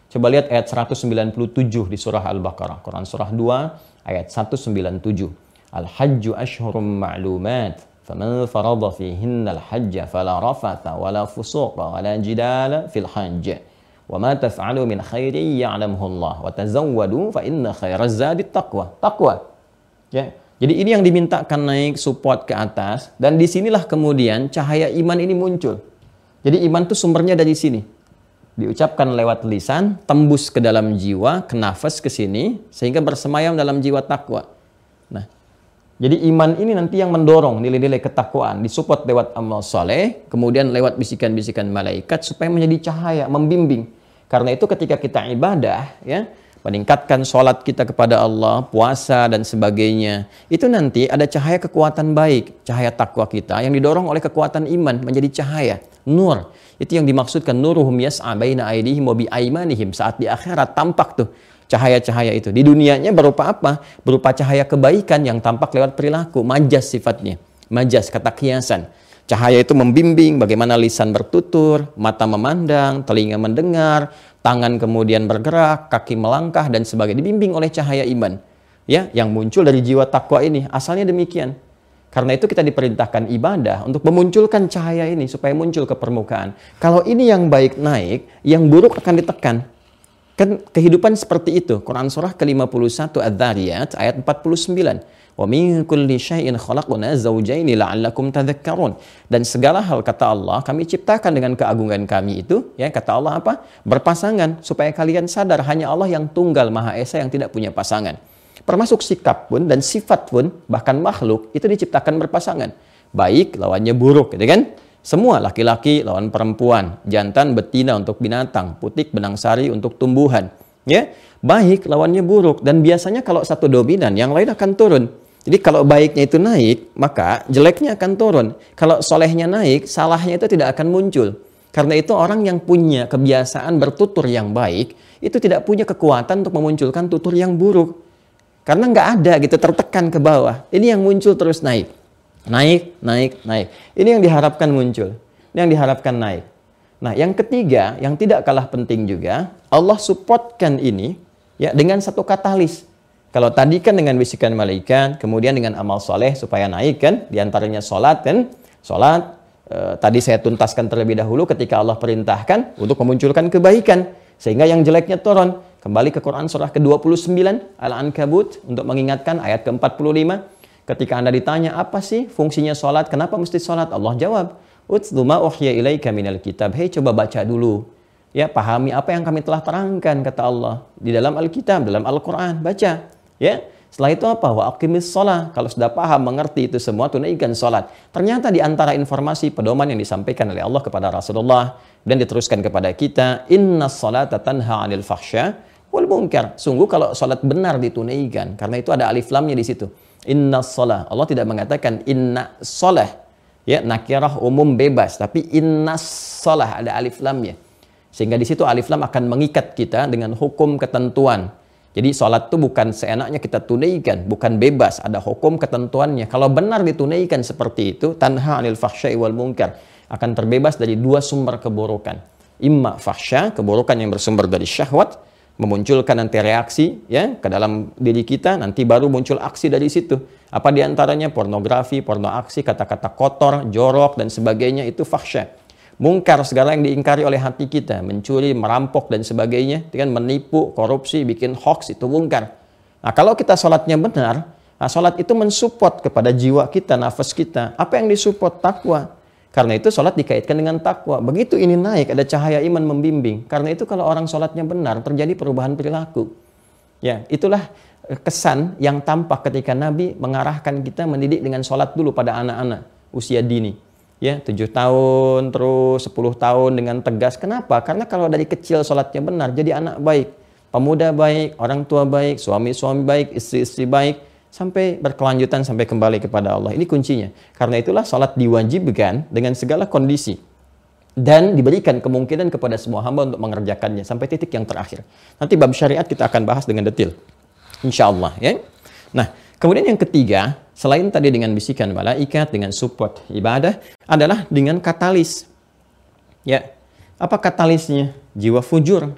Coba lihat ayat 197 di surah Al-Baqarah. Quran surah 2 ayat 197. Al-hajju ashhurum ma'lumat فمن فرض فيهن الحج فلا رفث ولا فسوق ولا جدال في الحج وما تفعلوا من خير يعلمه الله وتزودوا فإن خير الزاد التقوى تقوى ya jadi ini yang dimintakan naik support ke atas dan disinilah kemudian cahaya iman ini muncul jadi iman itu sumbernya dari sini diucapkan lewat lisan tembus ke dalam jiwa ke nafas ke sini sehingga bersemayam dalam jiwa takwa nah jadi iman ini nanti yang mendorong nilai-nilai ketakwaan, disupport lewat amal soleh, kemudian lewat bisikan-bisikan malaikat supaya menjadi cahaya, membimbing. Karena itu ketika kita ibadah, ya meningkatkan sholat kita kepada Allah, puasa dan sebagainya. Itu nanti ada cahaya kekuatan baik, cahaya takwa kita yang didorong oleh kekuatan iman menjadi cahaya, nur. Itu yang dimaksudkan nuruhum yas'a baina aidihim wa biaimanihim. Saat di akhirat tampak tuh cahaya-cahaya itu. Di dunianya berupa apa? Berupa cahaya kebaikan yang tampak lewat perilaku, majas sifatnya. Majas, kata kiasan. Cahaya itu membimbing bagaimana lisan bertutur, mata memandang, telinga mendengar, tangan kemudian bergerak, kaki melangkah dan sebagainya. Dibimbing oleh cahaya iman. Ya, yang muncul dari jiwa takwa ini. Asalnya demikian. Karena itu kita diperintahkan ibadah untuk memunculkan cahaya ini supaya muncul ke permukaan. Kalau ini yang baik naik, yang buruk akan ditekan. Kan kehidupan seperti itu. Quran surah ke-51 Adz-Dzariyat ayat 49. Wa min kulli syai'in khalaqna zawjaini la'allakum tadhakkarun. Dan segala hal kata Allah kami ciptakan dengan keagungan kami itu ya kata Allah apa? Berpasangan supaya kalian sadar hanya Allah yang tunggal Maha Esa yang tidak punya pasangan. Termasuk sikap pun dan sifat pun, bahkan makhluk, itu diciptakan berpasangan. Baik lawannya buruk, gitu kan? Semua laki-laki lawan perempuan, jantan betina untuk binatang, putik benang sari untuk tumbuhan. Ya, baik lawannya buruk dan biasanya kalau satu dominan, yang lain akan turun. Jadi kalau baiknya itu naik, maka jeleknya akan turun. Kalau solehnya naik, salahnya itu tidak akan muncul. Karena itu orang yang punya kebiasaan bertutur yang baik, itu tidak punya kekuatan untuk memunculkan tutur yang buruk. Karena nggak ada gitu tertekan ke bawah. Ini yang muncul terus naik. Naik, naik, naik. Ini yang diharapkan muncul. Ini yang diharapkan naik. Nah, yang ketiga, yang tidak kalah penting juga, Allah supportkan ini ya dengan satu katalis. Kalau tadi kan dengan bisikan malaikat, kemudian dengan amal soleh supaya naik kan, di antaranya sholat kan, sholat, eh, tadi saya tuntaskan terlebih dahulu ketika Allah perintahkan untuk memunculkan kebaikan, sehingga yang jeleknya turun. Kembali ke Quran surah ke-29 Al-Ankabut untuk mengingatkan ayat ke-45. Ketika Anda ditanya apa sih fungsinya sholat, kenapa mesti sholat? Allah jawab, Utslu ma uhya ilaika minal kitab. Hei coba baca dulu. Ya, pahami apa yang kami telah terangkan kata Allah di dalam Alkitab, dalam Al-Qur'an. Baca, ya. Setelah itu apa? Wa aqimis sholat. Kalau sudah paham, mengerti itu semua, tunaikan sholat. Ternyata di antara informasi pedoman yang disampaikan oleh Allah kepada Rasulullah dan diteruskan kepada kita, inna salata tanha anil fahsya wal munkar. Sungguh kalau salat benar ditunaikan, karena itu ada alif lamnya di situ. Inna salah. Allah tidak mengatakan inna salah. Ya, nakirah umum bebas, tapi inna salah ada alif lamnya. Sehingga di situ alif lam akan mengikat kita dengan hukum ketentuan. Jadi sholat itu bukan seenaknya kita tunaikan, bukan bebas, ada hukum ketentuannya. Kalau benar ditunaikan seperti itu, tanha anil fahsyai wal munkar, akan terbebas dari dua sumber keburukan. Imma fahsya, keburukan yang bersumber dari syahwat, memunculkan nanti reaksi ya ke dalam diri kita nanti baru muncul aksi dari situ. Apa di antaranya pornografi porno aksi kata-kata kotor jorok dan sebagainya itu fahsya. Mungkar segala yang diingkari oleh hati kita mencuri merampok dan sebagainya dengan menipu korupsi bikin hoax itu mungkar. Nah kalau kita sholatnya benar nah sholat itu mensupport kepada jiwa kita nafas kita. Apa yang disupport? Takwa karena itu sholat dikaitkan dengan takwa. Begitu ini naik, ada cahaya iman membimbing. Karena itu kalau orang sholatnya benar, terjadi perubahan perilaku. Ya, itulah kesan yang tampak ketika Nabi mengarahkan kita mendidik dengan sholat dulu pada anak-anak usia dini. Ya, tujuh tahun, terus sepuluh tahun dengan tegas. Kenapa? Karena kalau dari kecil sholatnya benar, jadi anak baik. Pemuda baik, orang tua baik, suami-suami baik, istri-istri baik sampai berkelanjutan sampai kembali kepada Allah. Ini kuncinya. Karena itulah salat diwajibkan dengan segala kondisi dan diberikan kemungkinan kepada semua hamba untuk mengerjakannya sampai titik yang terakhir. Nanti bab syariat kita akan bahas dengan detail. Insya Allah ya. Nah, kemudian yang ketiga, selain tadi dengan bisikan malaikat, dengan support ibadah, adalah dengan katalis. Ya, apa katalisnya? Jiwa fujur.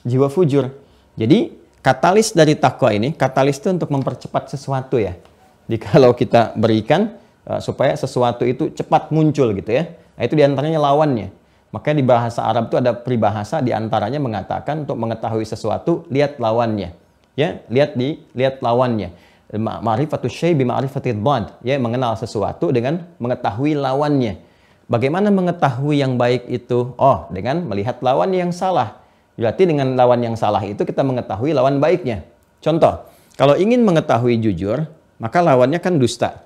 Jiwa fujur. Jadi Katalis dari takwa ini, katalis itu untuk mempercepat sesuatu ya. Jadi (laughs) kalau kita berikan uh, supaya sesuatu itu cepat muncul gitu ya. Nah, itu di antaranya lawannya. Makanya di bahasa Arab itu ada peribahasa di antaranya mengatakan untuk mengetahui sesuatu lihat lawannya. Ya, lihat di lihat lawannya. Ma'rifatus syai bi ma'rifatid. Ya, mengenal sesuatu dengan mengetahui lawannya. Bagaimana mengetahui yang baik itu? Oh, dengan melihat lawan yang salah. Berarti dengan lawan yang salah itu kita mengetahui lawan baiknya. Contoh, kalau ingin mengetahui jujur, maka lawannya kan dusta.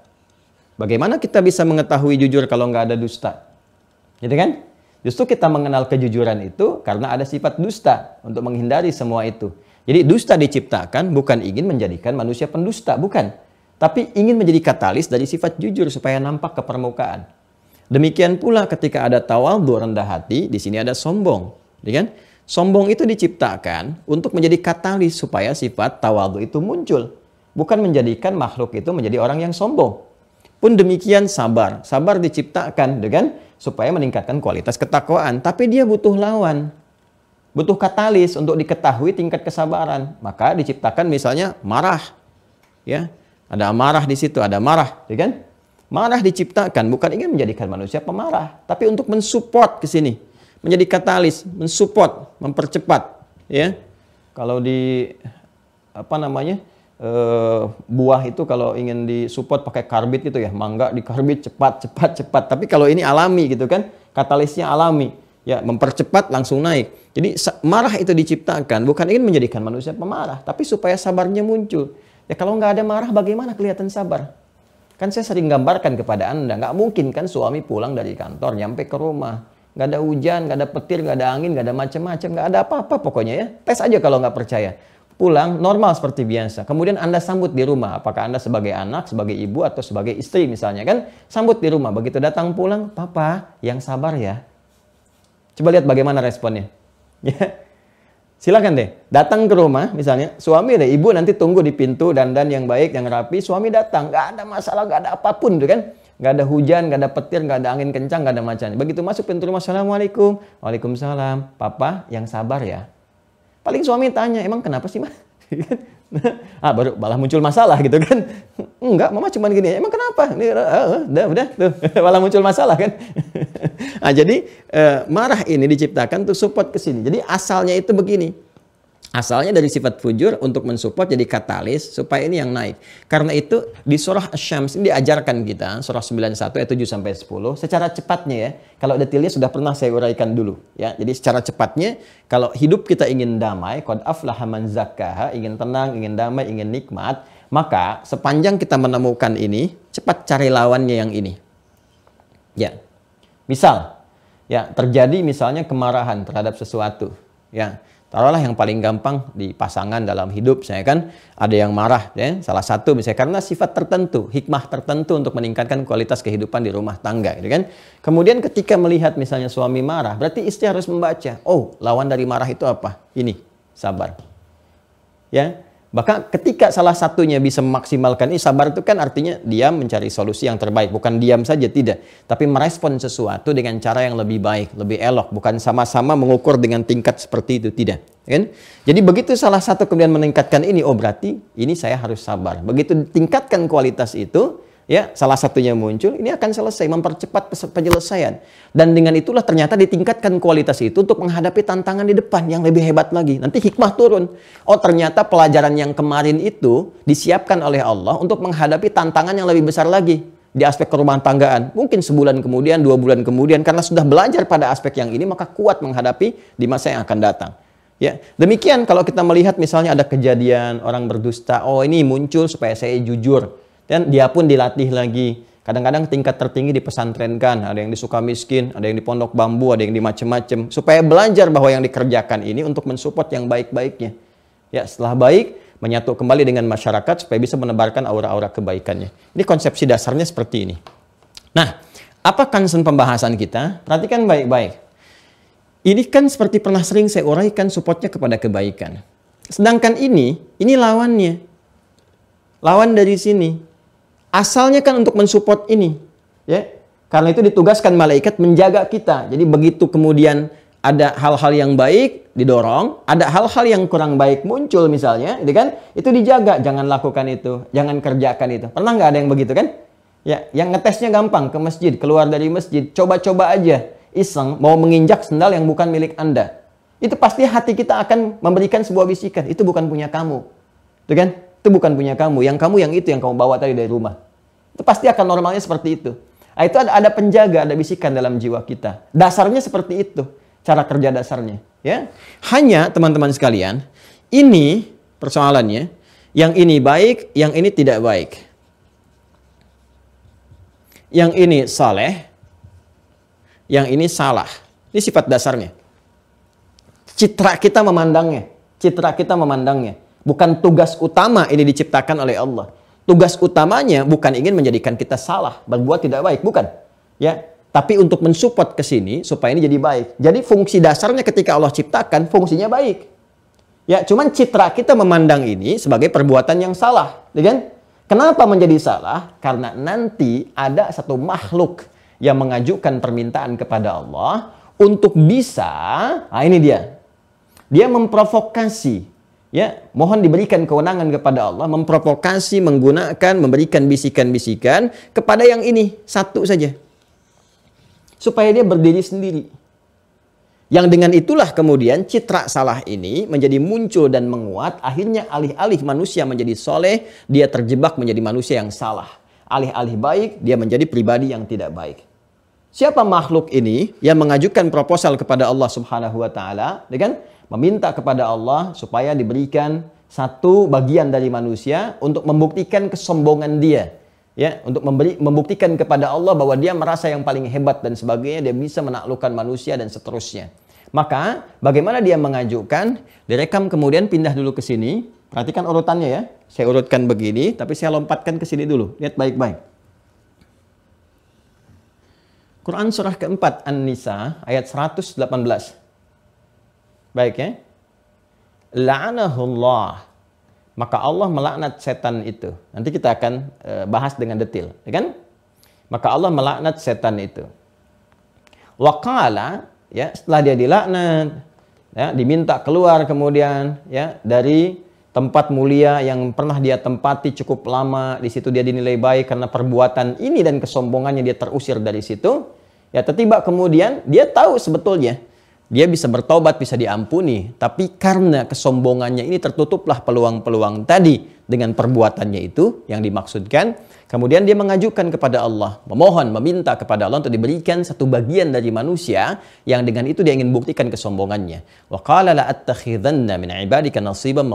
Bagaimana kita bisa mengetahui jujur kalau nggak ada dusta? Gitu kan? Justru kita mengenal kejujuran itu karena ada sifat dusta untuk menghindari semua itu. Jadi dusta diciptakan bukan ingin menjadikan manusia pendusta, bukan. Tapi ingin menjadi katalis dari sifat jujur supaya nampak ke permukaan. Demikian pula ketika ada tawaldu rendah hati, di sini ada sombong. Ya kan? Sombong itu diciptakan untuk menjadi katalis supaya sifat tawaldu itu muncul. Bukan menjadikan makhluk itu menjadi orang yang sombong. Pun demikian sabar. Sabar diciptakan dengan supaya meningkatkan kualitas ketakwaan. Tapi dia butuh lawan butuh katalis untuk diketahui tingkat kesabaran. Maka diciptakan misalnya marah. Ya, ada marah di situ, ada marah, ya kan? Marah diciptakan bukan ingin menjadikan manusia pemarah, tapi untuk mensupport ke sini, menjadi katalis, mensupport, mempercepat, ya. Kalau di apa namanya? E, buah itu kalau ingin disupport pakai karbit gitu ya, mangga di karbit cepat, cepat, cepat. Tapi kalau ini alami gitu kan, katalisnya alami ya mempercepat langsung naik. Jadi marah itu diciptakan bukan ingin menjadikan manusia pemarah, tapi supaya sabarnya muncul. Ya kalau nggak ada marah bagaimana kelihatan sabar? Kan saya sering gambarkan kepada anda, nggak mungkin kan suami pulang dari kantor nyampe ke rumah, nggak ada hujan, nggak ada petir, nggak ada angin, nggak ada macam-macam, nggak ada apa-apa pokoknya ya. Tes aja kalau nggak percaya. Pulang normal seperti biasa. Kemudian anda sambut di rumah, apakah anda sebagai anak, sebagai ibu atau sebagai istri misalnya kan, sambut di rumah. Begitu datang pulang, papa yang sabar ya Coba lihat bagaimana responnya. (laughs) Ya. Silakan deh, datang ke rumah misalnya, suami deh, ibu nanti tunggu di pintu dan dan yang baik, yang rapi, suami datang, nggak ada masalah, nggak ada apa pun tuh kan, nggak ada hujan, nggak ada petir, nggak ada angin kencang, nggak ada macam. Begitu masuk pintu rumah, assalamualaikum, waalaikumsalam, papa yang sabar ya. Paling suami tanya, emang kenapa sih mah? (laughs) ah baru malah muncul masalah gitu kan. (laughs) Enggak mama cuma gini emang kenapa? Ini uh, udah udah. Tuh (laughs) malah muncul masalah kan. Nah jadi uh, marah ini diciptakan untuk support ke sini. Jadi asalnya itu begini Asalnya dari sifat fujur untuk mensupport jadi katalis supaya ini yang naik. Karena itu di surah Asy-Syams ini diajarkan kita surah 91 ayat 7 sampai 10 secara cepatnya ya. Kalau detailnya sudah pernah saya uraikan dulu ya. Jadi secara cepatnya kalau hidup kita ingin damai, qad aflaha man zakkaha, ingin tenang, ingin damai, ingin nikmat, maka sepanjang kita menemukan ini, cepat cari lawannya yang ini. Ya. Misal ya terjadi misalnya kemarahan terhadap sesuatu ya Taruhlah yang paling gampang di pasangan dalam hidup, saya kan ada yang marah, ya. salah satu misalnya karena sifat tertentu, hikmah tertentu untuk meningkatkan kualitas kehidupan di rumah tangga, gitu kan. Kemudian ketika melihat misalnya suami marah, berarti istri harus membaca, oh lawan dari marah itu apa? Ini, sabar. Ya, maka ketika salah satunya bisa memaksimalkan ini sabar itu kan artinya diam mencari solusi yang terbaik. Bukan diam saja tidak. Tapi merespon sesuatu dengan cara yang lebih baik, lebih elok. Bukan sama-sama mengukur dengan tingkat seperti itu. Tidak. Kan? Jadi begitu salah satu kemudian meningkatkan ini, oh berarti ini saya harus sabar. Begitu tingkatkan kualitas itu, ya salah satunya muncul ini akan selesai mempercepat penyelesaian. Dan dengan itulah ternyata ditingkatkan kualitas itu untuk menghadapi tantangan di depan yang lebih hebat lagi. Nanti hikmah turun. Oh ternyata pelajaran yang kemarin itu disiapkan oleh Allah untuk menghadapi tantangan yang lebih besar lagi di aspek kerumah tanggaan. Mungkin sebulan kemudian dua bulan kemudian karena sudah belajar pada aspek yang ini maka kuat menghadapi di masa yang akan datang. Ya, demikian kalau kita melihat misalnya ada kejadian orang berdusta, oh ini muncul supaya saya jujur. Dan dia pun dilatih lagi. Kadang-kadang tingkat tertinggi di pesantren kan, ada yang di suka miskin, ada yang di pondok bambu, ada yang di macem-macem. Supaya belajar bahwa yang dikerjakan ini untuk mensupport yang baik-baiknya. Ya, setelah baik, menyatu kembali dengan masyarakat supaya bisa menebarkan aura-aura kebaikannya. Ini konsepsi dasarnya seperti ini. Nah, apa concern pembahasan kita? Perhatikan baik-baik. Ini kan seperti pernah sering saya uraikan supportnya kepada kebaikan. Sedangkan ini, ini lawannya. Lawan dari sini. Asalnya kan untuk mensupport ini, ya. Karena itu ditugaskan malaikat menjaga kita. Jadi begitu kemudian ada hal-hal yang baik didorong, ada hal-hal yang kurang baik muncul misalnya, itu kan? Itu dijaga, jangan lakukan itu, jangan kerjakan itu. Pernah nggak ada yang begitu kan? Ya, yang ngetesnya gampang ke masjid, keluar dari masjid, coba-coba aja, iseng mau menginjak sendal yang bukan milik Anda. Itu pasti hati kita akan memberikan sebuah bisikan, itu bukan punya kamu. Itu kan? Itu bukan punya kamu. Yang kamu yang itu yang kamu bawa tadi dari rumah. Itu pasti akan normalnya seperti itu. Nah, itu ada, ada penjaga, ada bisikan dalam jiwa kita. Dasarnya seperti itu. Cara kerja dasarnya. Ya, Hanya teman-teman sekalian, ini persoalannya. Yang ini baik, yang ini tidak baik. Yang ini saleh, yang ini salah. Ini sifat dasarnya. Citra kita memandangnya. citra kita memandangnya. Bukan tugas utama ini diciptakan oleh Allah. Tugas utamanya bukan ingin menjadikan kita salah, berbuat tidak baik, bukan. Ya, tapi untuk mensupport ke sini supaya ini jadi baik. Jadi fungsi dasarnya ketika Allah ciptakan fungsinya baik. Ya, cuman citra kita memandang ini sebagai perbuatan yang salah, ya kan? Kenapa menjadi salah? Karena nanti ada satu makhluk yang mengajukan permintaan kepada Allah untuk bisa, nah ini dia. Dia memprovokasi Ya, mohon diberikan kewenangan kepada Allah memprovokasi, menggunakan, memberikan bisikan-bisikan kepada yang ini satu saja. Supaya dia berdiri sendiri. Yang dengan itulah kemudian citra salah ini menjadi muncul dan menguat. Akhirnya alih-alih manusia menjadi soleh, dia terjebak menjadi manusia yang salah. Alih-alih baik, dia menjadi pribadi yang tidak baik. Siapa makhluk ini yang mengajukan proposal kepada Allah Subhanahu wa taala, dengan meminta kepada Allah supaya diberikan satu bagian dari manusia untuk membuktikan kesombongan dia ya untuk memberi membuktikan kepada Allah bahwa dia merasa yang paling hebat dan sebagainya dia bisa menaklukkan manusia dan seterusnya. Maka bagaimana dia mengajukan? Direkam kemudian pindah dulu ke sini. Perhatikan urutannya ya. Saya urutkan begini tapi saya lompatkan ke sini dulu. Lihat baik-baik. Quran surah keempat An-Nisa ayat 118 Baik ya. La'anahullah. Maka Allah melaknat setan itu. Nanti kita akan uh, bahas dengan detail, ya kan? Maka Allah melaknat setan itu. Waqala ya, setelah dia dilaknat, ya, diminta keluar kemudian ya dari tempat mulia yang pernah dia tempati cukup lama, di situ dia dinilai baik karena perbuatan ini dan kesombongannya dia terusir dari situ. Ya, tiba kemudian dia tahu sebetulnya dia bisa bertobat, bisa diampuni. Tapi karena kesombongannya ini tertutuplah peluang-peluang tadi dengan perbuatannya itu yang dimaksudkan. Kemudian dia mengajukan kepada Allah, memohon, meminta kepada Allah untuk diberikan satu bagian dari manusia yang dengan itu dia ingin buktikan kesombongannya. Wa qala la attakhidanna min ibadika nasiban.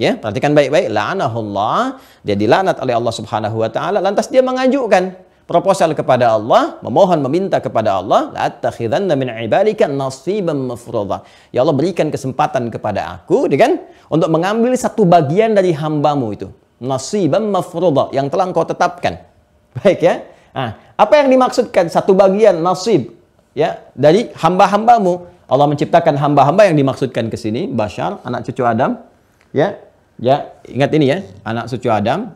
Ya, perhatikan baik-baik. La'anahullah. Dia dilaknat oleh Allah Subhanahu wa taala lantas dia mengajukan proposal kepada Allah, memohon meminta kepada Allah, la'attakhidanna min ibadika nasiban mafruḍa. Ya Allah berikan kesempatan kepada aku, kan? Untuk mengambil satu bagian dari hambamu itu. Nasiban mafruḍa yang telah engkau tetapkan. (laughs) Baik ya. Nah, apa yang dimaksudkan satu bagian nasib ya dari hamba-hambamu? Allah menciptakan hamba-hamba yang dimaksudkan ke sini, Bashar, anak cucu Adam, ya. Ya, ingat ini ya, anak cucu Adam,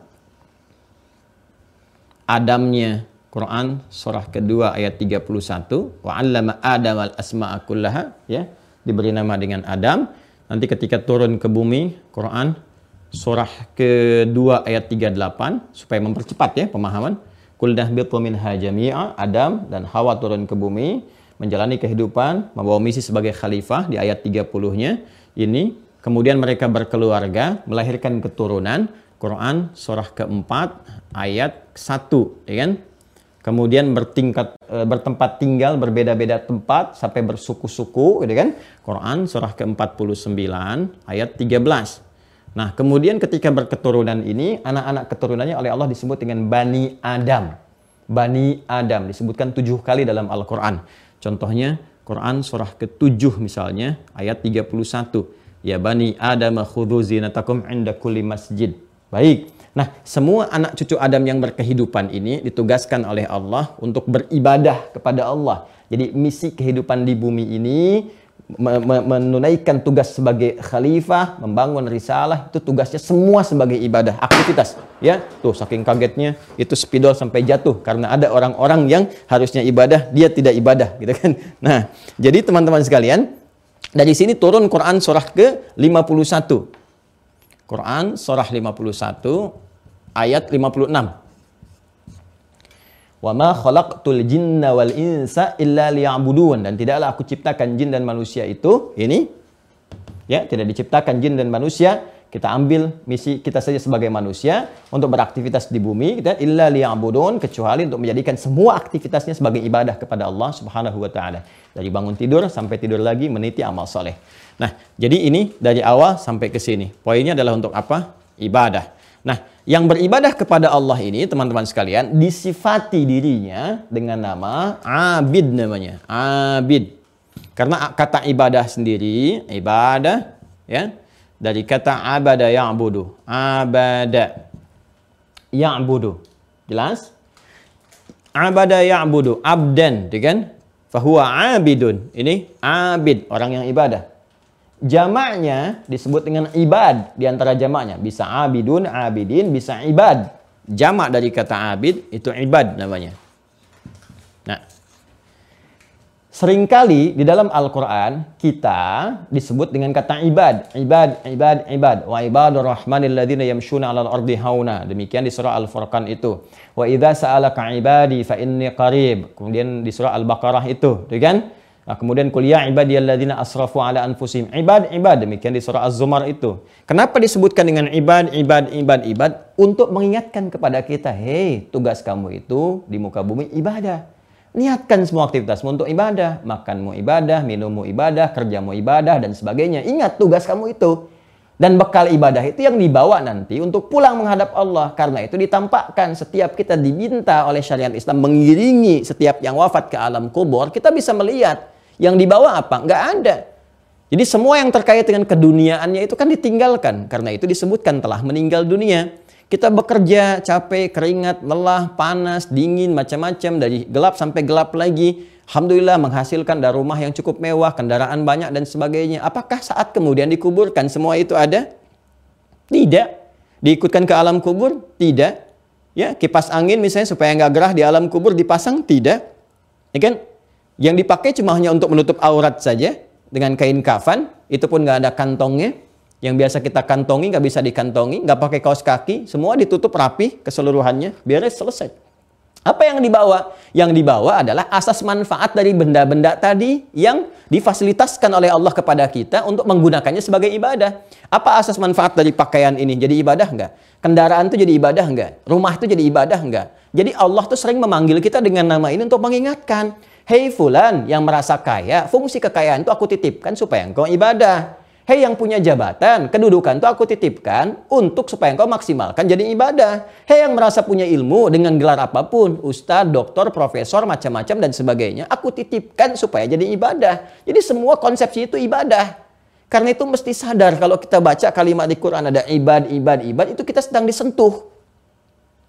Adamnya. Quran surah kedua ayat 31 wa 'allama Adam al asma'a kullaha ya diberi nama dengan Adam. Nanti ketika turun ke bumi Quran surah kedua ayat 38 supaya mempercepat ya pemahaman. Kul nahbitu minha jami'a Adam dan Hawa turun ke bumi menjalani kehidupan membawa misi sebagai khalifah di ayat 30-nya ini kemudian mereka berkeluarga melahirkan keturunan. Quran surah keempat ayat 1 ya kan? Kemudian bertingkat e, bertempat tinggal berbeda-beda tempat sampai bersuku-suku gitu kan? Quran surah ke-49 ayat 13 nah kemudian ketika berketurunan ini anak-anak keturunannya oleh Allah disebut dengan Bani Adam. Bani Adam disebutkan tujuh kali dalam Al-Quran. Contohnya Quran surah ke-7 misalnya ayat 31 ya Bani Adam khudhu zinatakum inda kulli masjid. Baik. Nah, semua anak cucu Adam yang berkehidupan ini ditugaskan oleh Allah untuk beribadah kepada Allah. Jadi misi kehidupan di bumi ini menunaikan tugas sebagai khalifah, membangun risalah, itu tugasnya semua sebagai ibadah, aktivitas. Ya, tuh saking kagetnya itu spidol sampai jatuh karena ada orang-orang yang harusnya ibadah, dia tidak ibadah, gitu kan. (laughs) Nah, jadi teman-teman sekalian, dari sini turun Quran surah ke-51. Quran surah 51 ayat 56. Wa ma khalaqtul jinna wal insa illa liya'budun dan tidaklah aku ciptakan jin dan manusia itu ini ya tidak diciptakan jin dan manusia kita ambil misi kita saja sebagai manusia untuk beraktivitas di bumi kita illa liya'budun kecuali untuk menjadikan semua aktivitasnya sebagai ibadah kepada Allah Subhanahu wa taala dari bangun tidur sampai tidur lagi meniti amal soleh Nah, jadi ini dari awal sampai ke sini. Poinnya adalah untuk apa? Ibadah. Nah, yang beribadah kepada Allah ini, teman-teman sekalian, disifati dirinya dengan nama abid namanya. Abid. Karena kata ibadah sendiri, ibadah, ya, dari kata abada ya'budu. Abada ya'budu. Jelas? Abada ya'budu. Abdan, gitu kan? Fahuwa abidun. Ini abid, orang yang ibadah. Jamaknya disebut dengan ibad di antara jamaknya. Bisa abidun, abidin, bisa ibad. Jamak dari kata abid itu ibad namanya. Nah, Seringkali di dalam Al-Quran kita disebut dengan kata ibad. Ibad, ibad, ibad. Wa ibadur rahmanil ladhina yamshuna alal ardi hauna. Demikian di surah Al-Furqan itu. Wa idha sa'alaka ibadi fa inni qarib. Kemudian di surah Al-Baqarah itu. Kan? Nah, kemudian kuliah ibadiyalladzina asrafu ala anfusim. Ibad, ibad. Demikian di surah Az-Zumar itu. Kenapa disebutkan dengan ibad, ibad, ibad, ibad? Untuk mengingatkan kepada kita, hei tugas kamu itu di muka bumi ibadah Niatkan semua aktivitasmu untuk ibadah. Makanmu ibadah, minummu ibadah, kerjamu ibadah, dan sebagainya. Ingat tugas kamu itu. Dan bekal ibadah itu yang dibawa nanti untuk pulang menghadap Allah. Karena itu ditampakkan setiap kita diminta oleh syariat Islam mengiringi setiap yang wafat ke alam kubur. Kita bisa melihat yang dibawa apa? Nggak ada. Jadi semua yang terkait dengan keduniaannya itu kan ditinggalkan. Karena itu disebutkan telah meninggal dunia. Kita bekerja, capek, keringat, lelah, panas, dingin, macam-macam dari gelap sampai gelap lagi. Alhamdulillah menghasilkan dari rumah yang cukup mewah, kendaraan banyak dan sebagainya. Apakah saat kemudian dikuburkan semua itu ada? Tidak. Diikutkan ke alam kubur? Tidak. Ya, kipas angin misalnya supaya nggak gerah di alam kubur dipasang? Tidak. Ya kan? Yang dipakai cuma hanya untuk menutup aurat saja dengan kain kafan, itu pun nggak ada kantongnya yang biasa kita kantongi nggak bisa dikantongi, nggak pakai kaos kaki, semua ditutup rapi keseluruhannya, beres selesai. Apa yang dibawa? Yang dibawa adalah asas manfaat dari benda-benda tadi yang difasilitaskan oleh Allah kepada kita untuk menggunakannya sebagai ibadah. Apa asas manfaat dari pakaian ini? Jadi ibadah enggak? Kendaraan itu jadi ibadah enggak? Rumah itu jadi ibadah enggak? Jadi Allah tuh sering memanggil kita dengan nama ini untuk mengingatkan. Hei fulan yang merasa kaya, fungsi kekayaan itu aku titipkan supaya engkau ibadah. Hei yang punya jabatan, kedudukan itu aku titipkan untuk supaya engkau maksimalkan jadi ibadah. Hei yang merasa punya ilmu dengan gelar apa pun, ustadz, doktor, profesor, macam-macam dan sebagainya, aku titipkan supaya jadi ibadah. Jadi semua konsepsi itu ibadah. Karena itu mesti sadar kalau kita baca kalimat di Quran ada ibad, ibad, ibad, itu kita sedang disentuh.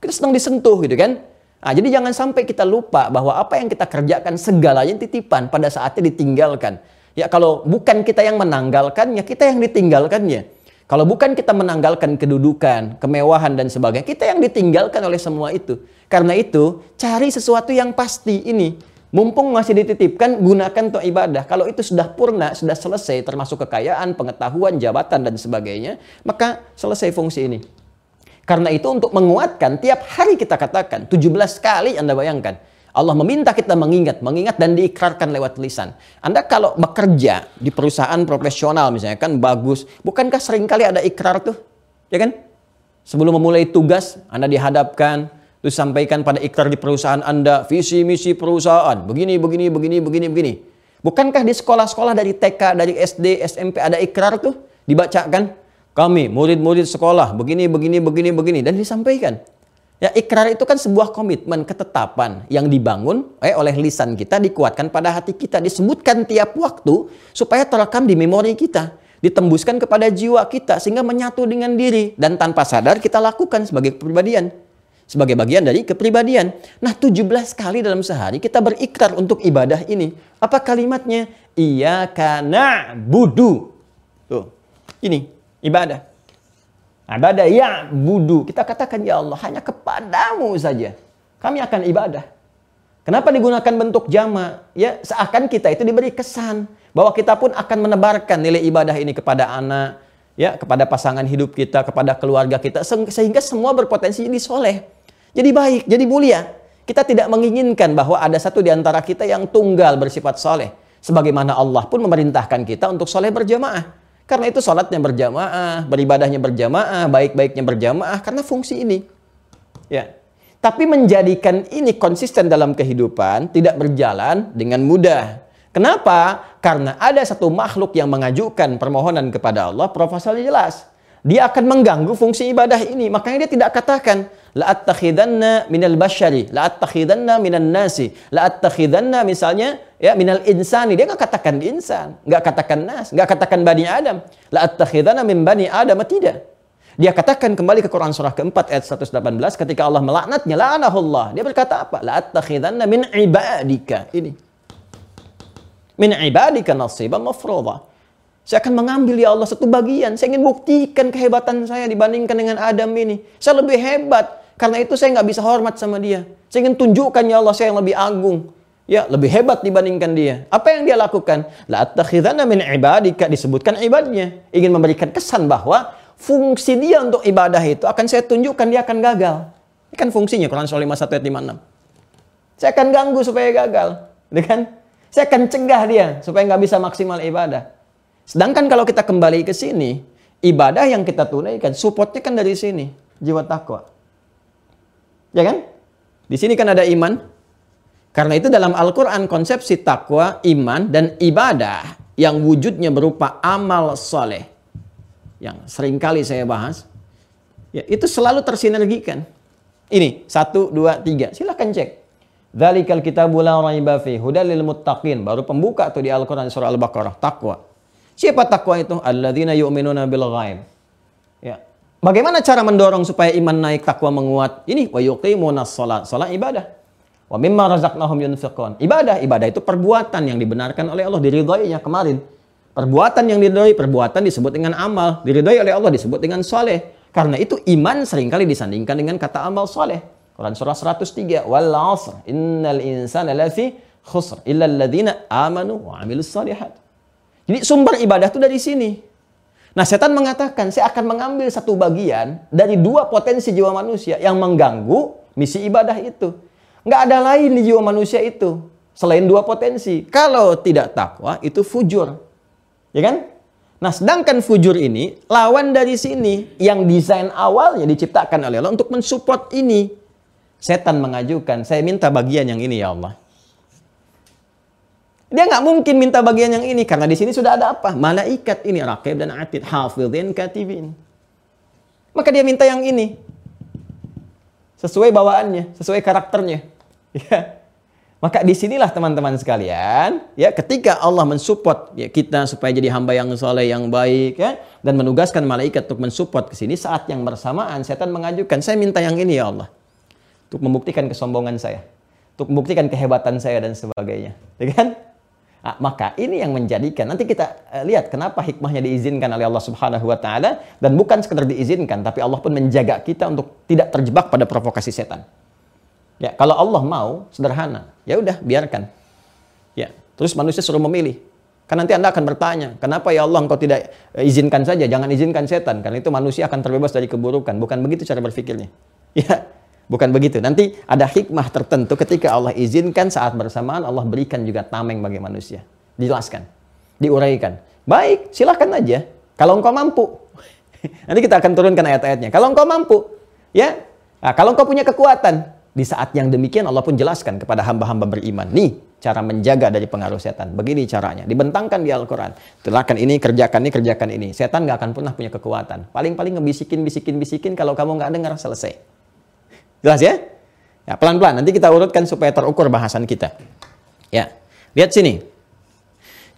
Kita sedang disentuh gitu kan. Nah, jadi jangan sampai kita lupa bahwa apa yang kita kerjakan segalanya titipan pada saatnya ditinggalkan. Ya kalau bukan kita yang menanggalkannya, kita yang ditinggalkannya. Kalau bukan kita menanggalkan kedudukan, kemewahan dan sebagainya, kita yang ditinggalkan oleh semua itu. Karena itu, cari sesuatu yang pasti ini. Mumpung masih dititipkan, gunakan untuk ibadah. Kalau itu sudah purna, sudah selesai, termasuk kekayaan, pengetahuan, jabatan, dan sebagainya, maka selesai fungsi ini. Karena itu untuk menguatkan, tiap hari kita katakan, 17 kali Anda bayangkan, Allah meminta kita mengingat, mengingat dan diikrarkan lewat lisan. Anda kalau bekerja di perusahaan profesional misalnya kan bagus, bukankah sering kali ada ikrar tuh? Ya kan? Sebelum memulai tugas, Anda dihadapkan, terus sampaikan pada ikrar di perusahaan Anda, visi misi perusahaan, begini, begini, begini, begini, begini. Bukankah di sekolah-sekolah dari TK, dari SD, SMP ada ikrar tuh? Dibacakan, kami murid-murid sekolah, begini, begini, begini, begini, dan disampaikan. Ya, ikrar itu kan sebuah komitmen, ketetapan yang dibangun eh, oleh lisan kita, dikuatkan pada hati kita, disebutkan tiap waktu supaya terekam di memori kita, ditembuskan kepada jiwa kita sehingga menyatu dengan diri dan tanpa sadar kita lakukan sebagai kepribadian. Sebagai bagian dari kepribadian. Nah, 17 kali dalam sehari kita berikrar untuk ibadah ini. Apa kalimatnya? Iya karena budu. Tuh. Ini ibadah. Ibadah ya budu. Kita katakan ya Allah hanya kepadamu saja. Kami akan ibadah. Kenapa digunakan bentuk jama? Ya seakan kita itu diberi kesan bahwa kita pun akan menebarkan nilai ibadah ini kepada anak, ya kepada pasangan hidup kita, kepada keluarga kita sehingga semua berpotensi jadi soleh. Jadi baik, jadi mulia. Kita tidak menginginkan bahwa ada satu di antara kita yang tunggal bersifat soleh. Sebagaimana Allah pun memerintahkan kita untuk soleh berjamaah. Karena itu sholatnya berjamaah, beribadahnya berjamaah, baik-baiknya berjamaah karena fungsi ini. Ya. Tapi menjadikan ini konsisten dalam kehidupan tidak berjalan dengan mudah. Kenapa? Karena ada satu makhluk yang mengajukan permohonan kepada Allah, proposalnya jelas. Dia akan mengganggu fungsi ibadah ini. Makanya dia tidak katakan, La attakhidanna minal bashari, la attakhidanna minan nasi, la attakhidanna misalnya ya minal insani. Dia nggak katakan insan, nggak katakan nas, nggak katakan bani Adam. La attakhidanna min bani Adam tidak. Dia katakan kembali ke Quran surah keempat ayat 118 ketika Allah melaknatnya, la'anahullah. Dia berkata apa? La attakhidanna min ibadika. Ini. Min ibadika nasiban mafruḍa. Saya akan mengambil ya Allah satu bagian. Saya ingin buktikan kehebatan saya dibandingkan dengan Adam ini. Saya lebih hebat. Karena itu saya nggak bisa hormat sama dia. Saya ingin tunjukkan ya Allah saya yang lebih agung. Ya, lebih hebat dibandingkan dia. Apa yang dia lakukan? La attakhidhana min ibadika disebutkan ibadnya. Ingin memberikan kesan bahwa fungsi dia untuk ibadah itu akan saya tunjukkan dia akan gagal. Ini kan fungsinya Quran surah 51 ayat 56. Saya akan ganggu supaya gagal. Ya kan? Saya akan cegah dia supaya nggak bisa maksimal ibadah. Sedangkan kalau kita kembali ke sini, ibadah yang kita tunaikan, supportnya kan dari sini, jiwa takwa. Ya kan? Di sini kan ada iman. Karena itu dalam Al-Quran konsepsi takwa, iman, dan ibadah yang wujudnya berupa amal soleh. Yang sering kali saya bahas. Ya, itu selalu tersinergikan. Ini, satu, dua, tiga. Silahkan cek. Dhalikal kitabu la raiba fi hudalil muttaqin. Baru pembuka tuh di Al-Quran surah Al-Baqarah. Takwa. Siapa takwa itu? Alladzina yu'minuna bil ghaib. Ya. Bagaimana cara mendorong supaya iman naik, takwa menguat? Ini wa yuqimuna shalat. Salat ibadah. Wa mimma razaqnahum yunfiqun. Ibadah, ibadah itu perbuatan yang dibenarkan oleh Allah, diridhoinya kemarin. Perbuatan yang diridhoi, perbuatan disebut dengan amal. Diridhoi oleh Allah disebut dengan soleh. Karena itu iman sering kali disandingkan dengan kata amal soleh. Quran surah 103. Wal asr. Innal insana lafi khusr. Illa alladhina amanu wa amilus salihat. Jadi sumber ibadah itu dari sini. Nah setan mengatakan saya akan mengambil satu bagian dari dua potensi jiwa manusia yang mengganggu misi ibadah itu. Nggak ada lain di jiwa manusia itu selain dua potensi. Kalau tidak takwa itu fujur. Ya kan? Nah sedangkan fujur ini lawan dari sini yang desain awalnya diciptakan oleh Allah untuk mensupport ini. Setan mengajukan, saya minta bagian yang ini ya Allah. Dia nggak mungkin minta bagian yang ini karena di sini sudah ada apa? Malaikat ini rakib dan atid, hafidhin, katibin. Maka dia minta yang ini. Sesuai bawaannya, sesuai karakternya. (laughs) Ya. Maka di sinilah teman-teman sekalian, ya ketika Allah mensupport ya, kita supaya jadi hamba yang soleh, yang baik, ya, dan menugaskan malaikat untuk mensupport ke sini, saat yang bersamaan setan mengajukan, saya minta yang ini ya Allah, untuk membuktikan kesombongan saya, untuk membuktikan kehebatan saya dan sebagainya, ya kan? Nah, maka ini yang menjadikan nanti kita uh, lihat kenapa hikmahnya diizinkan oleh Allah Subhanahu wa taala dan bukan sekedar diizinkan tapi Allah pun menjaga kita untuk tidak terjebak pada provokasi setan. Ya, kalau Allah mau sederhana, ya udah biarkan. Ya, terus manusia suruh memilih. Kan nanti Anda akan bertanya, kenapa ya Allah engkau tidak eh, izinkan saja, jangan izinkan setan karena itu manusia akan terbebas dari keburukan. Bukan begitu cara berpikirnya. (laughs) Ya, Bukan begitu. Nanti ada hikmah tertentu ketika Allah izinkan saat bersamaan Allah berikan juga tameng bagi manusia. Dijelaskan. Diuraikan. Baik, silahkan aja. Kalau engkau mampu. (laughs) Nanti kita akan turunkan ayat-ayatnya. Kalau engkau mampu. ya. Nah, kalau engkau punya kekuatan. Di saat yang demikian Allah pun jelaskan kepada hamba-hamba beriman. Nih cara menjaga dari pengaruh setan. Begini caranya. Dibentangkan di Al-Quran. Telakan ini, kerjakan ini, kerjakan ini. Setan gak akan pernah punya kekuatan. Paling-paling ngebisikin, bisikin, bisikin. Kalau kamu nggak dengar, selesai. Jelas ya? Ya, pelan-pelan. Nanti kita urutkan supaya terukur bahasan kita. Ya. Lihat sini.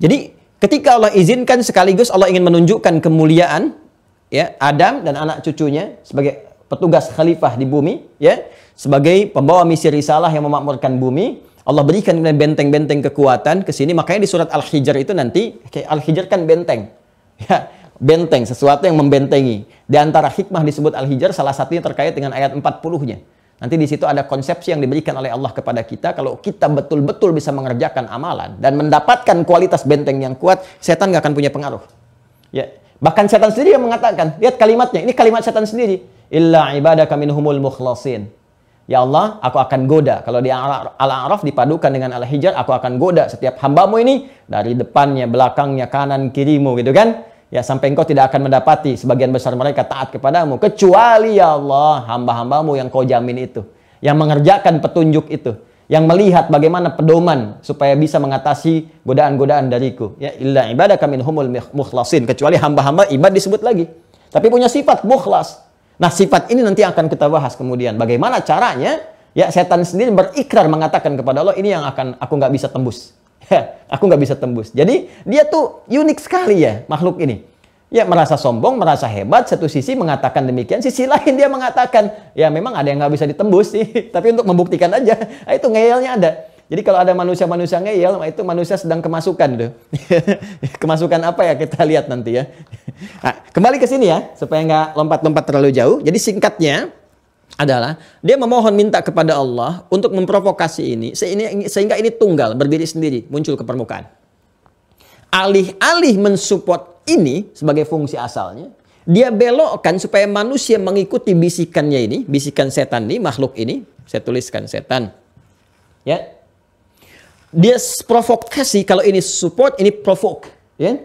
Jadi, ketika Allah izinkan sekaligus Allah ingin menunjukkan kemuliaan ya Adam dan anak cucunya sebagai petugas khalifah di bumi, ya, sebagai pembawa misi risalah yang memakmurkan bumi, Allah berikan benteng-benteng kekuatan ke sini. Makanya di surat Al-Hijr itu nanti Al-Hijr kan benteng. Ya, benteng, sesuatu yang membentengi. Di antara hikmah disebut Al-Hijr, salah satunya terkait dengan ayat 40-nya. Nanti di situ ada konsepsi yang diberikan oleh Allah kepada kita. Kalau kita betul-betul bisa mengerjakan amalan dan mendapatkan kualitas benteng yang kuat, setan nggak akan punya pengaruh. Ya, bahkan setan sendiri yang mengatakan, lihat kalimatnya, ini kalimat setan sendiri. Illa kami minhumul mukhlasin. Ya Allah, aku akan goda. Kalau di Al-A'raf dipadukan dengan Al-Hijr, aku akan goda setiap hambamu ini dari depannya, belakangnya, kanan, kirimu gitu kan. Ya sampai engkau tidak akan mendapati sebagian besar mereka taat kepadamu. Kecuali ya Allah hamba-hambamu yang kau jamin itu. Yang mengerjakan petunjuk itu. Yang melihat bagaimana pedoman supaya bisa mengatasi godaan-godaan dariku. Ya illa ibadah kami humul mukhlasin. Kecuali hamba-hamba ibad disebut lagi. Tapi punya sifat mukhlas. Nah, sifat ini nanti akan kita bahas kemudian. Bagaimana caranya? Ya, setan sendiri berikrar mengatakan kepada Allah, ini yang akan aku nggak bisa tembus. Aku nggak bisa tembus. Jadi, dia tuh unik sekali ya, makhluk ini. Ya, merasa sombong, merasa hebat, satu sisi mengatakan demikian, sisi lain dia mengatakan, ya memang ada yang nggak bisa ditembus sih, (laughs) tapi untuk membuktikan aja, nah, itu ngeyelnya ada. Jadi kalau ada manusia-manusia ngeyel, itu manusia sedang kemasukan tuh. (laughs) kemasukan apa ya kita lihat nanti ya. Nah, kembali ke sini ya, supaya nggak lompat-lompat terlalu jauh. Jadi singkatnya adalah dia memohon minta kepada Allah untuk memprovokasi ini sehingga ini tunggal berdiri sendiri muncul ke permukaan. Alih-alih mensupport ini sebagai fungsi asalnya, dia belokkan supaya manusia mengikuti bisikannya ini, bisikan setan ini, makhluk ini. Saya tuliskan setan. Ya, dia provokasi kalau ini support ini provoke ya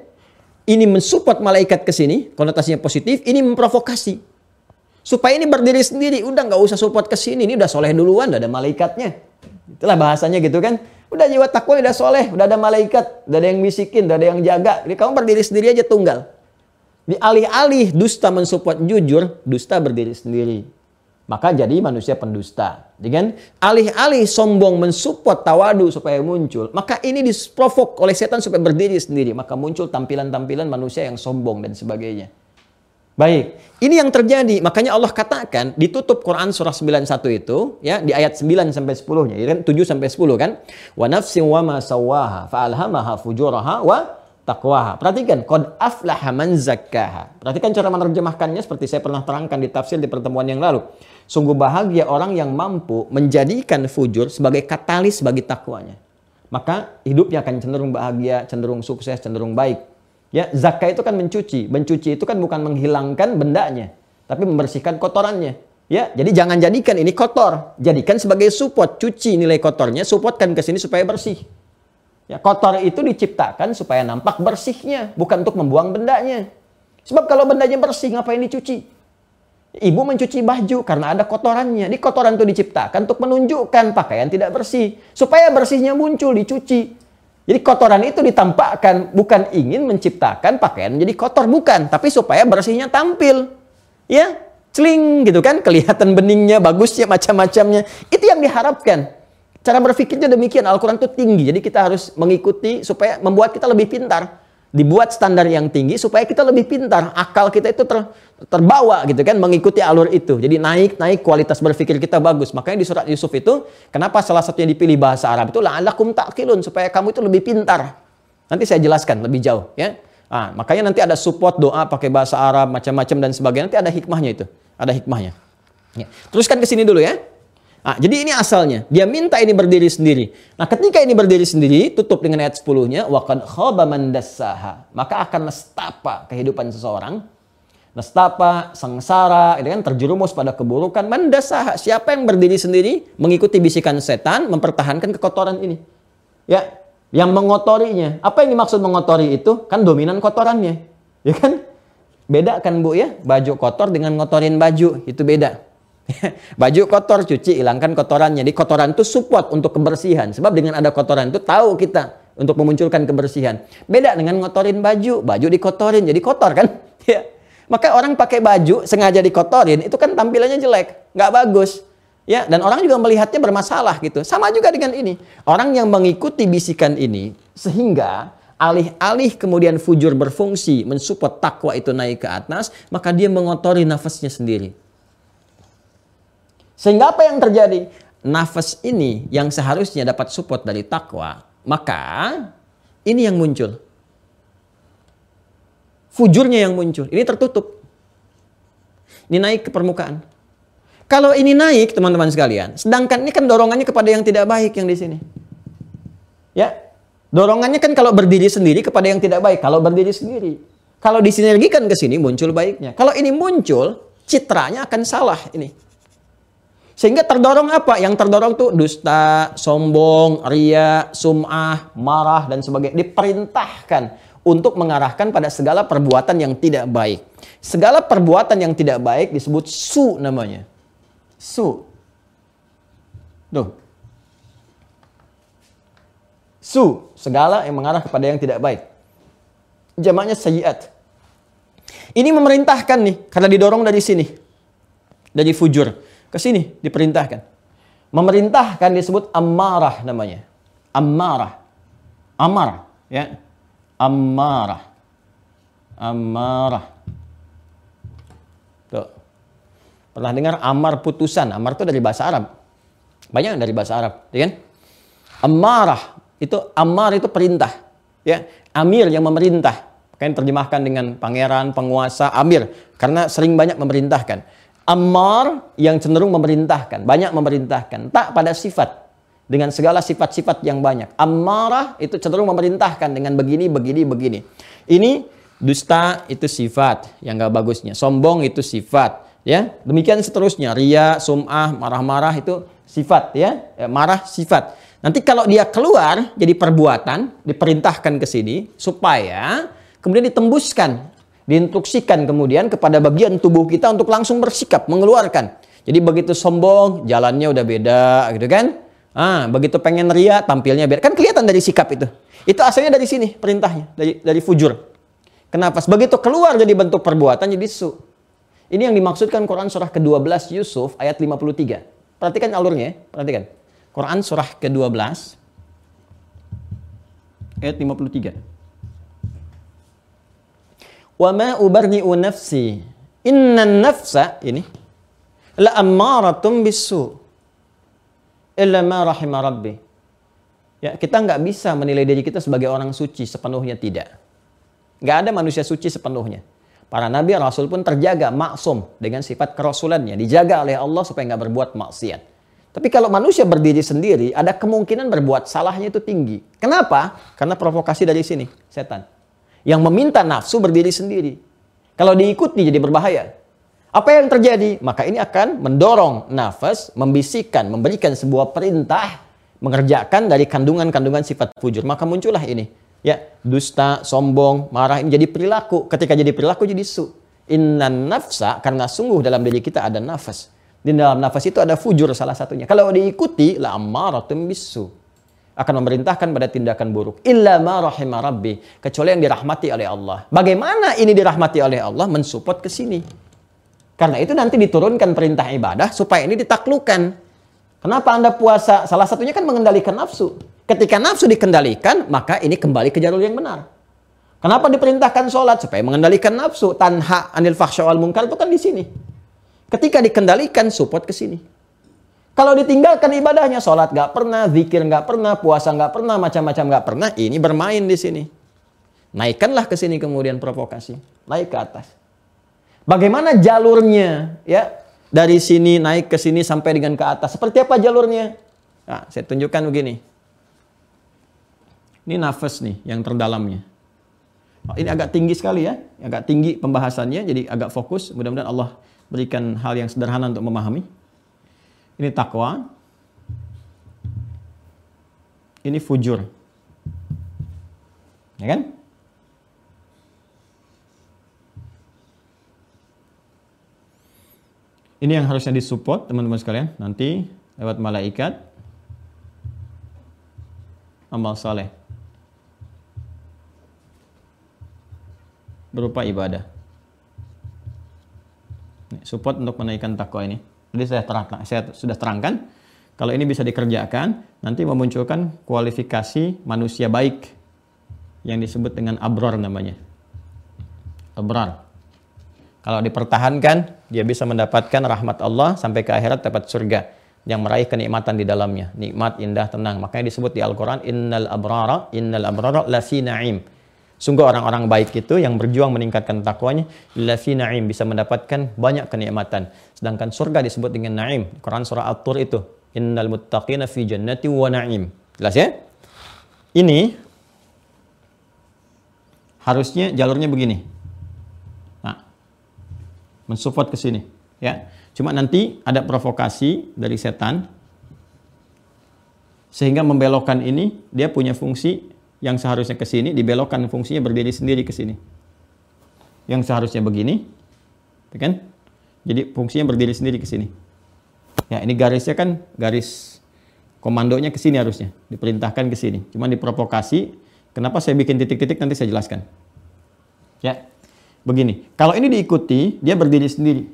ini mensupport malaikat ke sini konotasinya positif ini memprovokasi supaya ini berdiri sendiri. Udah nggak usah support ke sini. Ini udah soleh duluan udah ada malaikatnya. Itulah bahasanya gitu kan. Udah jiwa takwa udah soleh. Udah ada malaikat udah ada yang bisikin udah ada yang jaga. Jadi kamu berdiri sendiri aja tunggal. Di alih-alih dusta mensupport jujur dusta berdiri sendiri. Maka jadi manusia pendusta. Dengan alih-alih sombong mensupport tawadu supaya muncul, maka ini disprovok oleh setan supaya berdiri sendiri, maka muncul tampilan-tampilan manusia yang sombong dan sebagainya. Baik, ini yang terjadi. Makanya Allah katakan ditutup Quran surah 91 itu ya di ayat 9 sampai 10-nya, ya kan 7 sampai 10 kan. Wa nafsin wa ma sawaha fa alhamaha fujuraha wa taqwaha. Perhatikan, qad aflaha man zakkaha. Perhatikan cara menerjemahkannya seperti saya pernah terangkan di tafsir di pertemuan yang lalu. Sungguh bahagia orang yang mampu menjadikan fujur sebagai katalis bagi takwanya. Maka hidupnya akan cenderung bahagia, cenderung sukses, cenderung baik. Ya, zakat itu kan mencuci. Mencuci itu kan bukan menghilangkan bendanya, tapi membersihkan kotorannya. Ya, jadi jangan jadikan ini kotor. Jadikan sebagai support, cuci nilai kotornya, supportkan ke sini supaya bersih. Ya, kotor itu diciptakan supaya nampak bersihnya, bukan untuk membuang bendanya. Sebab kalau bendanya bersih, ngapain dicuci? Ibu mencuci baju karena ada kotorannya. Di kotoran itu diciptakan untuk menunjukkan pakaian tidak bersih. Supaya bersihnya muncul, dicuci. Jadi kotoran itu ditampakkan bukan ingin menciptakan pakaian menjadi kotor bukan, tapi supaya bersihnya tampil. Ya, celing gitu kan, kelihatan beningnya, bagusnya, macam-macamnya. Itu yang diharapkan. Cara berpikirnya demikian, Al-Quran itu tinggi. Jadi kita harus mengikuti supaya membuat kita lebih pintar dibuat standar yang tinggi supaya kita lebih pintar, akal kita itu ter, terbawa gitu kan mengikuti alur itu. Jadi naik naik kualitas berpikir kita bagus. Makanya di surat Yusuf itu kenapa salah satunya dipilih bahasa Arab itu la'alakum ta'qilun supaya kamu itu lebih pintar. Nanti saya jelaskan lebih jauh ya. Ah, makanya nanti ada support doa pakai bahasa Arab macam-macam dan sebagainya. Nanti ada hikmahnya itu. Ada hikmahnya. Ya. Teruskan ke sini dulu ya. Nah, jadi ini asalnya. Dia minta ini berdiri sendiri. Nah, ketika ini berdiri sendiri, tutup dengan ayat 10-nya, waqad khaba man Maka akan nestapa kehidupan seseorang. Nestapa, sengsara, itu kan terjerumus pada keburukan. Mandasaha, siapa yang berdiri sendiri, mengikuti bisikan setan, mempertahankan kekotoran ini. Ya, yang mengotorinya. Apa yang dimaksud mengotori itu? Kan dominan kotorannya. Ya kan? Beda kan Bu ya? Baju kotor dengan ngotorin baju, itu beda. (laughs) Baju kotor, cuci, hilangkan kotorannya. Jadi kotoran itu support untuk kebersihan. Sebab dengan ada kotoran itu tahu kita untuk memunculkan kebersihan. Beda dengan ngotorin baju. Baju dikotorin, jadi kotor kan? (laughs) Ya. Maka orang pakai baju sengaja dikotorin, itu kan tampilannya jelek. Nggak bagus. Ya, dan orang juga melihatnya bermasalah gitu. Sama juga dengan ini. Orang yang mengikuti bisikan ini, sehingga alih-alih kemudian fujur berfungsi, mensupport takwa itu naik ke atas, maka dia mengotori nafasnya sendiri. Sehingga apa yang terjadi? Nafas ini yang seharusnya dapat support dari takwa, maka ini yang muncul. Fujurnya yang muncul. Ini tertutup. Ini naik ke permukaan. Kalau ini naik, teman-teman sekalian, sedangkan ini kan dorongannya kepada yang tidak baik yang di sini. Ya, dorongannya kan kalau berdiri sendiri kepada yang tidak baik. Kalau berdiri sendiri, kalau disinergikan ke sini muncul baiknya. Kalau ini muncul, citranya akan salah ini. Sehingga terdorong apa? Yang terdorong tuh dusta, sombong, ria, sum'ah, marah, dan sebagainya. Diperintahkan untuk mengarahkan pada segala perbuatan yang tidak baik. Segala perbuatan yang tidak baik disebut su namanya. Su. Tuh. Su. Segala yang mengarah kepada yang tidak baik. Jamaknya sayiat. Ini memerintahkan nih, karena didorong dari sini. dari fujur ke sini diperintahkan. Memerintahkan disebut amarah namanya. Amarah. Amar, ya. Amarah. Amarah. Tuh. Pernah dengar amar putusan? Amar itu dari bahasa Arab. Banyak dari bahasa Arab, ya kan? Amarah itu amar itu perintah, ya. Amir yang memerintah. Kan terjemahkan dengan pangeran, penguasa, amir karena sering banyak memerintahkan. Ammar yang cenderung memerintahkan, banyak memerintahkan, tak pada sifat dengan segala sifat-sifat yang banyak. Ammarah itu cenderung memerintahkan dengan begini, begini, begini. Ini dusta itu sifat yang gak bagusnya. Sombong itu sifat. Ya, demikian seterusnya. Ria, sum'ah, marah-marah itu sifat. Ya, ya marah sifat. Nanti kalau dia keluar jadi perbuatan, diperintahkan ke sini supaya kemudian ditembuskan diinstruksikan kemudian kepada bagian tubuh kita untuk langsung bersikap, mengeluarkan. Jadi begitu sombong, jalannya udah beda gitu kan. Ah, begitu pengen ria, tampilnya beda. Kan kelihatan dari sikap itu. Itu asalnya dari sini perintahnya, dari dari fujur. Kenapa? Begitu keluar jadi bentuk perbuatan jadi su. Ini yang dimaksudkan Quran surah ke-12 Yusuf ayat 53. Perhatikan alurnya, ya. perhatikan. Quran surah ke-12 ayat 53. Wa ma ubarni'u nafsi. Inna nafsa ini la ammaratum bisu. Illa ma rahimah rabbi. Ya, kita nggak bisa menilai diri kita sebagai orang suci sepenuhnya tidak. Nggak ada manusia suci sepenuhnya. Para nabi rasul pun terjaga maksum dengan sifat kerasulannya, dijaga oleh Allah supaya nggak berbuat maksiat. Tapi kalau manusia berdiri sendiri, ada kemungkinan berbuat salahnya itu tinggi. Kenapa? Karena provokasi dari sini, setan yang meminta nafsu berdiri sendiri. Kalau diikuti jadi berbahaya. Apa yang terjadi? Maka ini akan mendorong nafas, membisikkan, memberikan sebuah perintah, mengerjakan dari kandungan-kandungan sifat fujur. Maka muncullah ini. Ya, dusta, sombong, marah ini jadi perilaku. Ketika jadi perilaku jadi su. Inna nafsa karena sungguh dalam diri kita ada nafas. Di dalam nafas itu ada fujur salah satunya. Kalau diikuti la amaratum bisu akan memerintahkan pada tindakan buruk. Illa ma rahimah rabbi. Kecuali yang dirahmati oleh Allah. Bagaimana ini dirahmati oleh Allah? Mensupport ke sini. Karena itu nanti diturunkan perintah ibadah supaya ini ditaklukkan. Kenapa Anda puasa? Salah satunya kan mengendalikan nafsu. Ketika nafsu dikendalikan, maka ini kembali ke jalur yang benar. Kenapa diperintahkan sholat? Supaya mengendalikan nafsu. Tanha anil fahsya wal munkar itu kan di sini. Ketika dikendalikan, support ke sini. Kalau ditinggalkan ibadahnya, sholat gak pernah, zikir gak pernah, puasa gak pernah, macam-macam gak pernah, ini bermain di sini. Naikkanlah ke sini kemudian provokasi, naik ke atas. Bagaimana jalurnya? Ya, dari sini naik ke sini sampai dengan ke atas. Seperti apa jalurnya? Nah, saya tunjukkan begini. Ini nafas nih yang terdalamnya. Oh, ini agak tinggi sekali ya, agak tinggi pembahasannya, jadi agak fokus. Mudah-mudahan Allah berikan hal yang sederhana untuk memahami. Ini takwa. Ini fujur. Ya kan? Ini yang harusnya disupport teman-teman sekalian. Nanti lewat malaikat. Amal saleh. Berupa ibadah. Support untuk menaikkan takwa ini. Jadi saya, terang, saya sudah terangkan, kalau ini bisa dikerjakan, nanti memunculkan kualifikasi manusia baik yang disebut dengan abror namanya. Abrar. Kalau dipertahankan, dia bisa mendapatkan rahmat Allah sampai ke akhirat dapat surga yang meraih kenikmatan di dalamnya. Nikmat, indah, tenang. Makanya disebut di Al-Quran, Innal abrara, innal abrara lafi na'im. Sungguh orang-orang baik itu yang berjuang meningkatkan takwanya, lafi na'im bisa mendapatkan banyak kenikmatan. Sedangkan surga disebut dengan na'im. Quran surah At-Tur itu, innal muttaqina fi jannati wa na'im. Jelas ya? Ini harusnya jalurnya begini. Nah, mensupport ke sini, ya. Cuma nanti ada provokasi dari setan sehingga membelokkan ini dia punya fungsi yang seharusnya ke sini dibelokkan fungsinya berdiri sendiri ke sini. Yang seharusnya begini, ya kan? Jadi fungsinya berdiri sendiri ke sini. Ya, ini garisnya kan garis komandonya ke sini harusnya, diperintahkan ke sini. Cuma diprovokasi, kenapa saya bikin titik-titik nanti saya jelaskan. Ya. Begini, kalau ini diikuti, dia berdiri sendiri.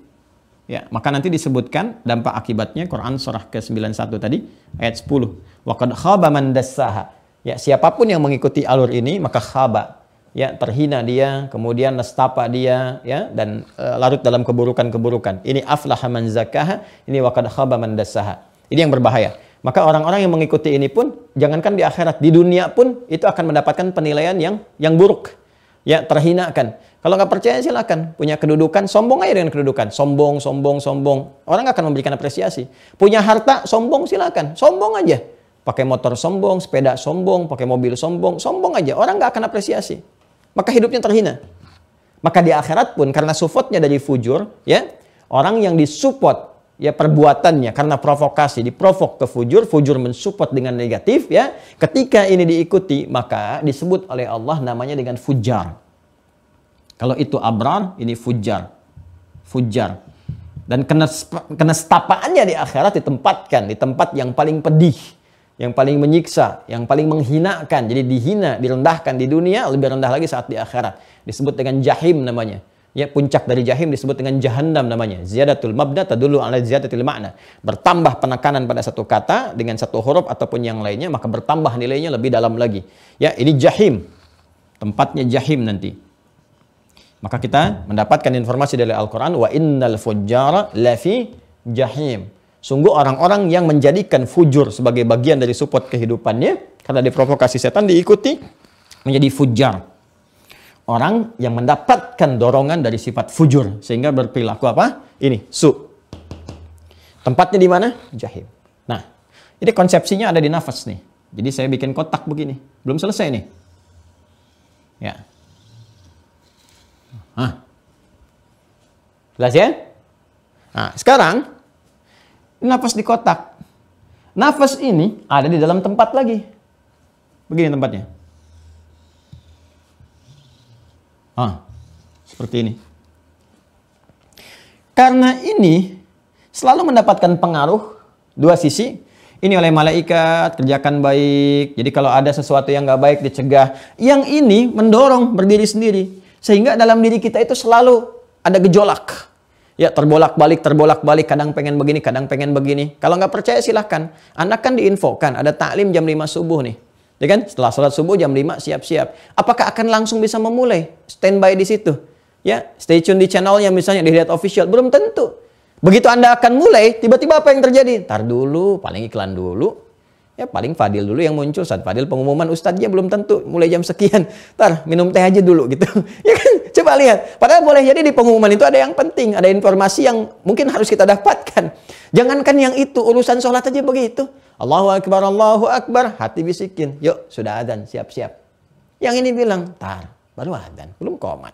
Ya, maka nanti disebutkan dampak akibatnya Quran surah ke-91 tadi ayat 10. Wa qad khaba man dassaha. Ya, siapa pun yang mengikuti alur ini maka khaba. Ya, terhina dia, kemudian nestapa dia, ya, dan e, larut dalam keburukan-keburukan. Ini aflaha man zakkaha, ini wa qad khaba man dassaha. Ini yang berbahaya. Maka orang-orang yang mengikuti ini pun jangankan di akhirat, di dunia pun itu akan mendapatkan penilaian yang yang buruk. Ya, terhinakan. Kalau nggak percaya silakan. Punya kedudukan, sombong aja dengan kedudukan. Sombong, sombong, sombong. Orang akan memberikan apresiasi. Punya harta, sombong silakan. Sombong aja. Pakai motor sombong, sepeda sombong, pakai mobil sombong, sombong aja. Orang nggak akan apresiasi. Maka hidupnya terhina. Maka di akhirat pun karena supportnya dari fujur, ya orang yang disupport ya perbuatannya karena provokasi diprovok ke fujur, fujur mensupport dengan negatif ya. Ketika ini diikuti maka disebut oleh Allah namanya dengan fujar. Kalau itu abrar, ini fujar. Fujar. Dan kenestapaannya di akhirat ditempatkan di tempat yang paling pedih, yang paling menyiksa, yang paling menghinakan. Jadi dihina, direndahkan di dunia, lebih rendah lagi saat di akhirat. Disebut dengan jahim namanya. Ya, puncak dari jahim disebut dengan jahannam namanya. Ziyadatul mabda tadulu ala ziyadatul makna. Bertambah penekanan pada satu kata dengan satu huruf ataupun yang lainnya, maka bertambah nilainya lebih dalam lagi. Ya, ini jahim. Tempatnya jahim nanti. Maka kita mendapatkan informasi dari Al-Quran, wa innal fujjara lafi jahim. Sungguh orang-orang yang menjadikan fujur sebagai bagian dari support kehidupannya, karena diprovokasi setan diikuti, menjadi fujar. Orang yang mendapatkan dorongan dari sifat fujur, sehingga berperilaku apa? Ini, su. Tempatnya di mana? Jahim. Nah, ini konsepsinya ada di nafas nih. Jadi saya bikin kotak begini. Belum selesai nih. Ya, Hah. Jelas ya? Nah, sekarang nafas di kotak. Nafas ini ada di dalam tempat lagi. Begini tempatnya. Ah, seperti ini. Karena ini selalu mendapatkan pengaruh dua sisi. Ini oleh malaikat, kerjakan baik. Jadi kalau ada sesuatu yang nggak baik dicegah. Yang ini mendorong berdiri sendiri. Sehingga dalam diri kita itu selalu ada gejolak. Ya terbolak-balik, terbolak-balik, kadang pengen begini, kadang pengen begini. Kalau nggak percaya silahkan. Anda kan diinfokan, ada taklim jam 5 subuh nih. Ya kan? Setelah sholat subuh jam 5 siap-siap. Apakah akan langsung bisa memulai? Standby di situ. Ya, stay tune di channelnya misalnya di Hidayat Official. Belum tentu. Begitu Anda akan mulai, tiba-tiba apa yang terjadi? Tar dulu, paling iklan dulu. Ya paling Fadil dulu yang muncul. Saat Fadil pengumuman Ustadznya belum tentu mulai jam sekian. Ntar minum teh aja dulu gitu. (laughs) ya kan? Coba lihat. Padahal boleh jadi di pengumuman itu ada yang penting. Ada informasi yang mungkin harus kita dapatkan. Jangankan yang itu. Urusan sholat aja begitu. Allahu Akbar, Allahu Akbar. Hati bisikin. Yuk sudah adzan siap-siap. Yang ini bilang. Tar baru adzan. Belum komat.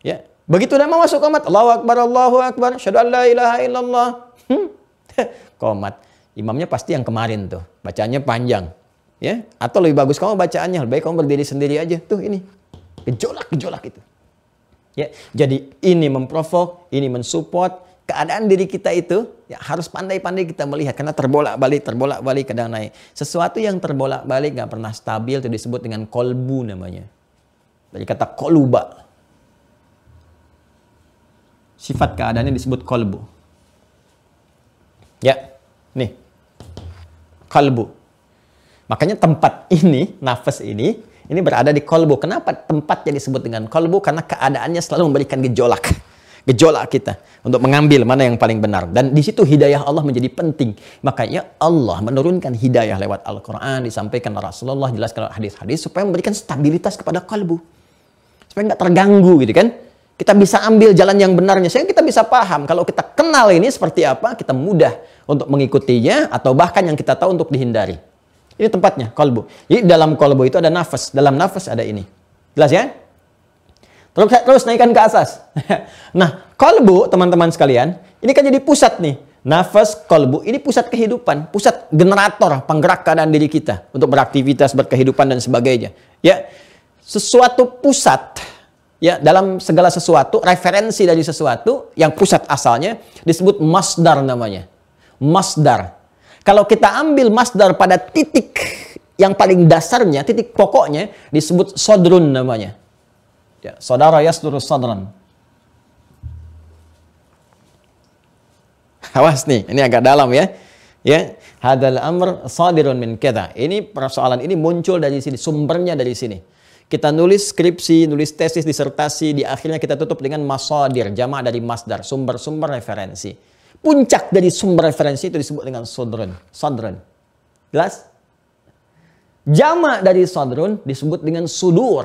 Ya. Begitu mau masuk komat. Allahu Akbar, Allahu Akbar. Syadu an la ilaha illallah. Hmm. (laughs) komat imamnya pasti yang kemarin tuh. Bacaannya panjang. Ya, atau lebih bagus kamu bacaannya, lebih baik kamu berdiri sendiri aja. Tuh ini. Gejolak-gejolak itu. Ya, jadi ini memprovok, ini mensupport keadaan diri kita itu ya harus pandai-pandai kita melihat karena terbolak-balik, terbolak-balik kadang naik. Sesuatu yang terbolak-balik nggak pernah stabil itu disebut dengan kolbu namanya. Dari kata koluba. Sifat keadaannya disebut kolbu. Ya, nih kalbu. Makanya tempat ini, nafas ini, ini berada di kolbu. Kenapa tempatnya disebut dengan kolbu? Karena keadaannya selalu memberikan gejolak. (laughs) Gejolak kita untuk mengambil mana yang paling benar. Dan di situ hidayah Allah menjadi penting. Makanya Allah menurunkan hidayah lewat Al-Quran, disampaikan Rasulullah, jelaskan hadis-hadis, supaya memberikan stabilitas kepada kalbu. Supaya nggak terganggu gitu kan. Kita bisa ambil jalan yang benarnya. Sehingga kita bisa paham. Kalau kita kenal ini seperti apa, kita mudah untuk mengikutinya atau bahkan yang kita tahu untuk dihindari. Ini tempatnya, kolbu. Jadi dalam kolbu itu ada nafas. Dalam nafas ada ini. Jelas ya? Terus, terus naikkan ke atas. (laughs) nah, kolbu teman-teman sekalian, ini kan jadi pusat nih. Nafas, kolbu, ini pusat kehidupan, pusat generator penggerak keadaan diri kita untuk beraktivitas, berkehidupan dan sebagainya. Ya, sesuatu pusat ya dalam segala sesuatu referensi dari sesuatu yang pusat asalnya disebut masdar namanya masdar kalau kita ambil masdar pada titik yang paling dasarnya titik pokoknya disebut sodrun namanya ya saudara yasdurus sadran (laughs) Awas nih, ini agak dalam ya. Ya, hadal amr sadirun min kita. Ini persoalan ini muncul dari sini, sumbernya dari sini. Kita nulis skripsi, nulis tesis, disertasi, di akhirnya kita tutup dengan masadir, jamaah dari masdar, sumber-sumber referensi. Puncak dari sumber referensi itu disebut dengan sodron. Sodron. Jelas? Jama dari sodron disebut dengan sudur.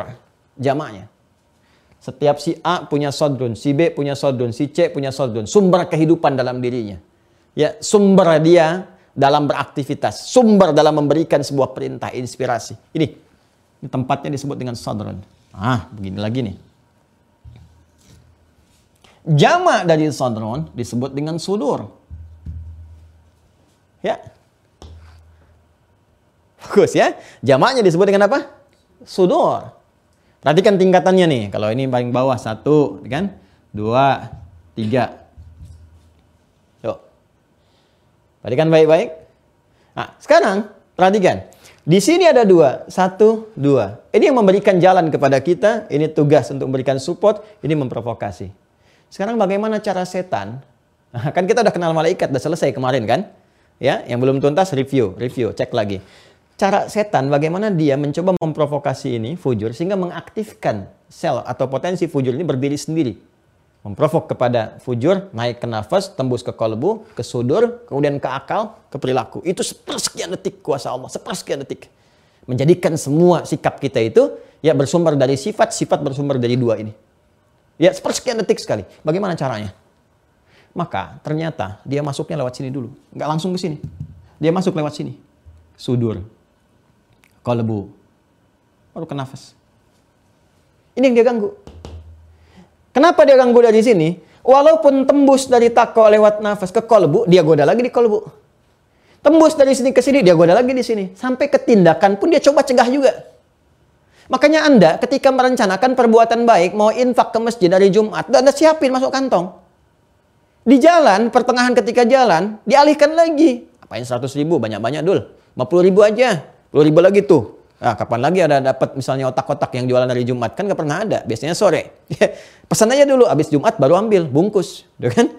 Jamaknya. Setiap si A punya sodron, si B punya sodron, si C punya sodron. Sumber kehidupan dalam dirinya. Ya, sumber dia dalam beraktivitas, sumber dalam memberikan sebuah perintah, inspirasi. Ini, ini tempatnya disebut dengan sodron. Ah, begini lagi nih. Jama dari sodron disebut dengan sudur. Ya. Bagus ya. Jamaknya disebut dengan apa? Sudur. Perhatikan tingkatannya nih. Kalau ini paling bawah satu, kan? Dua, tiga. Yuk. Perhatikan baik-baik. Nah, sekarang perhatikan. Di sini ada dua, satu, dua. Ini yang memberikan jalan kepada kita. Ini tugas untuk memberikan support. Ini memprovokasi. Sekarang bagaimana cara setan? (laughs) Kan kita udah kenal malaikat, udah selesai kemarin kan? Ya, yang belum tuntas review, review, cek lagi. Cara setan bagaimana dia mencoba memprovokasi ini fujur sehingga mengaktifkan sel atau potensi fujur ini berdiri sendiri. Memprovok kepada fujur, naik ke nafas, tembus ke kolbu, ke sudur, kemudian ke akal, ke perilaku. Itu sepersekian detik kuasa Allah, sepersekian detik. Menjadikan semua sikap kita itu ya bersumber dari sifat, sifat bersumber dari dua ini. Ya, sepersekian detik sekali. Bagaimana caranya? Maka ternyata dia masuknya lewat sini dulu. Nggak langsung ke sini. Dia masuk lewat sini. Sudur. Kolbu. Baru ke nafas. Ini yang dia ganggu. Kenapa dia ganggu dari sini? Walaupun tembus dari tako lewat nafas ke kolbu, dia goda lagi di kolbu. Tembus dari sini ke sini, dia goda lagi di sini. Sampai ke tindakan pun dia coba cegah juga. Makanya Anda ketika merencanakan perbuatan baik, mau infak ke masjid dari Jumat, Anda siapin masuk kantong. Di jalan, pertengahan ketika jalan, dialihkan lagi. Apain 100 ribu, banyak-banyak dul. 50 ribu aja, 10 ribu lagi tuh. Nah, kapan lagi ada dapat misalnya otak-otak yang jualan dari Jumat? Kan gak pernah ada, biasanya sore. (laughs) Pesan aja dulu, habis Jumat baru ambil, bungkus. Udah kan?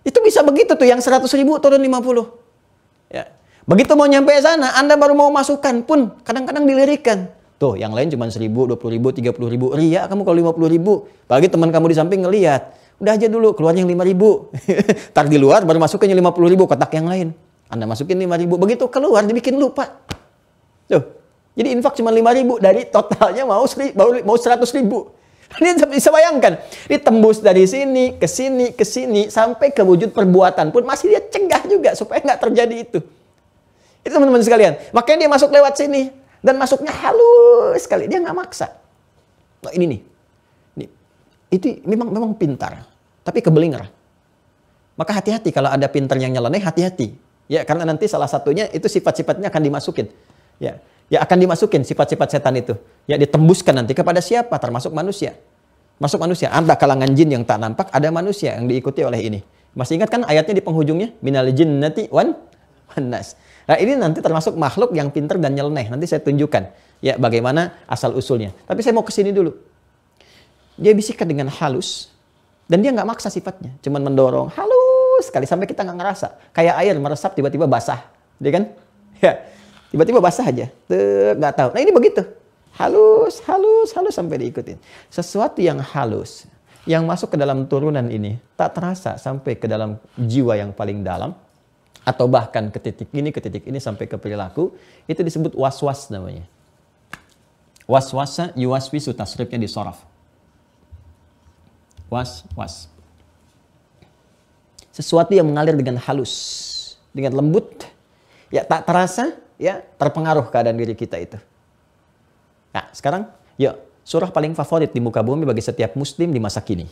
Itu bisa begitu tuh, yang 100 ribu turun 50. Ya. Begitu mau nyampe sana, Anda baru mau masukkan pun kadang-kadang dilirikan. Tuh, yang lain cuma seribu, dua puluh ribu, tiga puluh ribu. Ria kamu kalau lima puluh ribu. Apalagi teman kamu di samping ngelihat. Udah aja dulu, keluar yang lima ribu. (laughs) Tar di luar, baru masukin yang lima puluh ribu, kotak yang lain. Anda masukin lima ribu. Begitu keluar, dibikin lupa. Tuh, jadi infak cuma lima ribu. Dari totalnya mau, seri, mau seratus ribu. (laughs) Ini bisa bayangkan. Ditembus dari sini, ke sini, ke sini. Sampai ke wujud perbuatan pun masih dia cegah juga. Supaya nggak terjadi itu. Itu teman-teman sekalian. Makanya dia masuk lewat sini. Dan masuknya halus sekali, dia nggak maksa. Nah, ini nih, ini, itu memang memang pintar, tapi kebelinger. Maka hati-hati kalau ada pintar yang nyeleneh, hati-hati. Ya, karena nanti salah satunya itu sifat-sifatnya akan dimasukin. Ya, ya akan dimasukin sifat-sifat setan itu. Ya, ditembuskan nanti kepada siapa? Termasuk manusia. Masuk manusia. Ada kalangan jin yang tak nampak, ada manusia yang diikuti oleh ini. Masih ingat kan ayatnya di penghujungnya? Minal jinnati wan nas. Nah ini nanti termasuk makhluk yang pinter dan nyeleneh. Nanti saya tunjukkan ya bagaimana asal usulnya. Tapi saya mau ke sini dulu. Dia bisikan dengan halus dan dia nggak maksa sifatnya, cuman mendorong halus sekali sampai kita nggak ngerasa. Kayak air meresap tiba-tiba basah, dia kan? (laughs) Ya, tiba-tiba basah aja, nggak tahu. Nah ini begitu, halus, halus, halus sampai diikutin. Sesuatu yang halus, yang masuk ke dalam turunan ini tak terasa sampai ke dalam jiwa yang paling dalam, atau bahkan ke titik ini, ke titik ini sampai ke perilaku, itu disebut was-was namanya. Was-wasa yuwaswisu tasrifnya di soraf. Was-was. Sesuatu yang mengalir dengan halus, dengan lembut, ya tak terasa, ya terpengaruh keadaan diri kita itu. Nah, sekarang, yuk, surah paling favorit di muka bumi bagi setiap muslim di masa kini.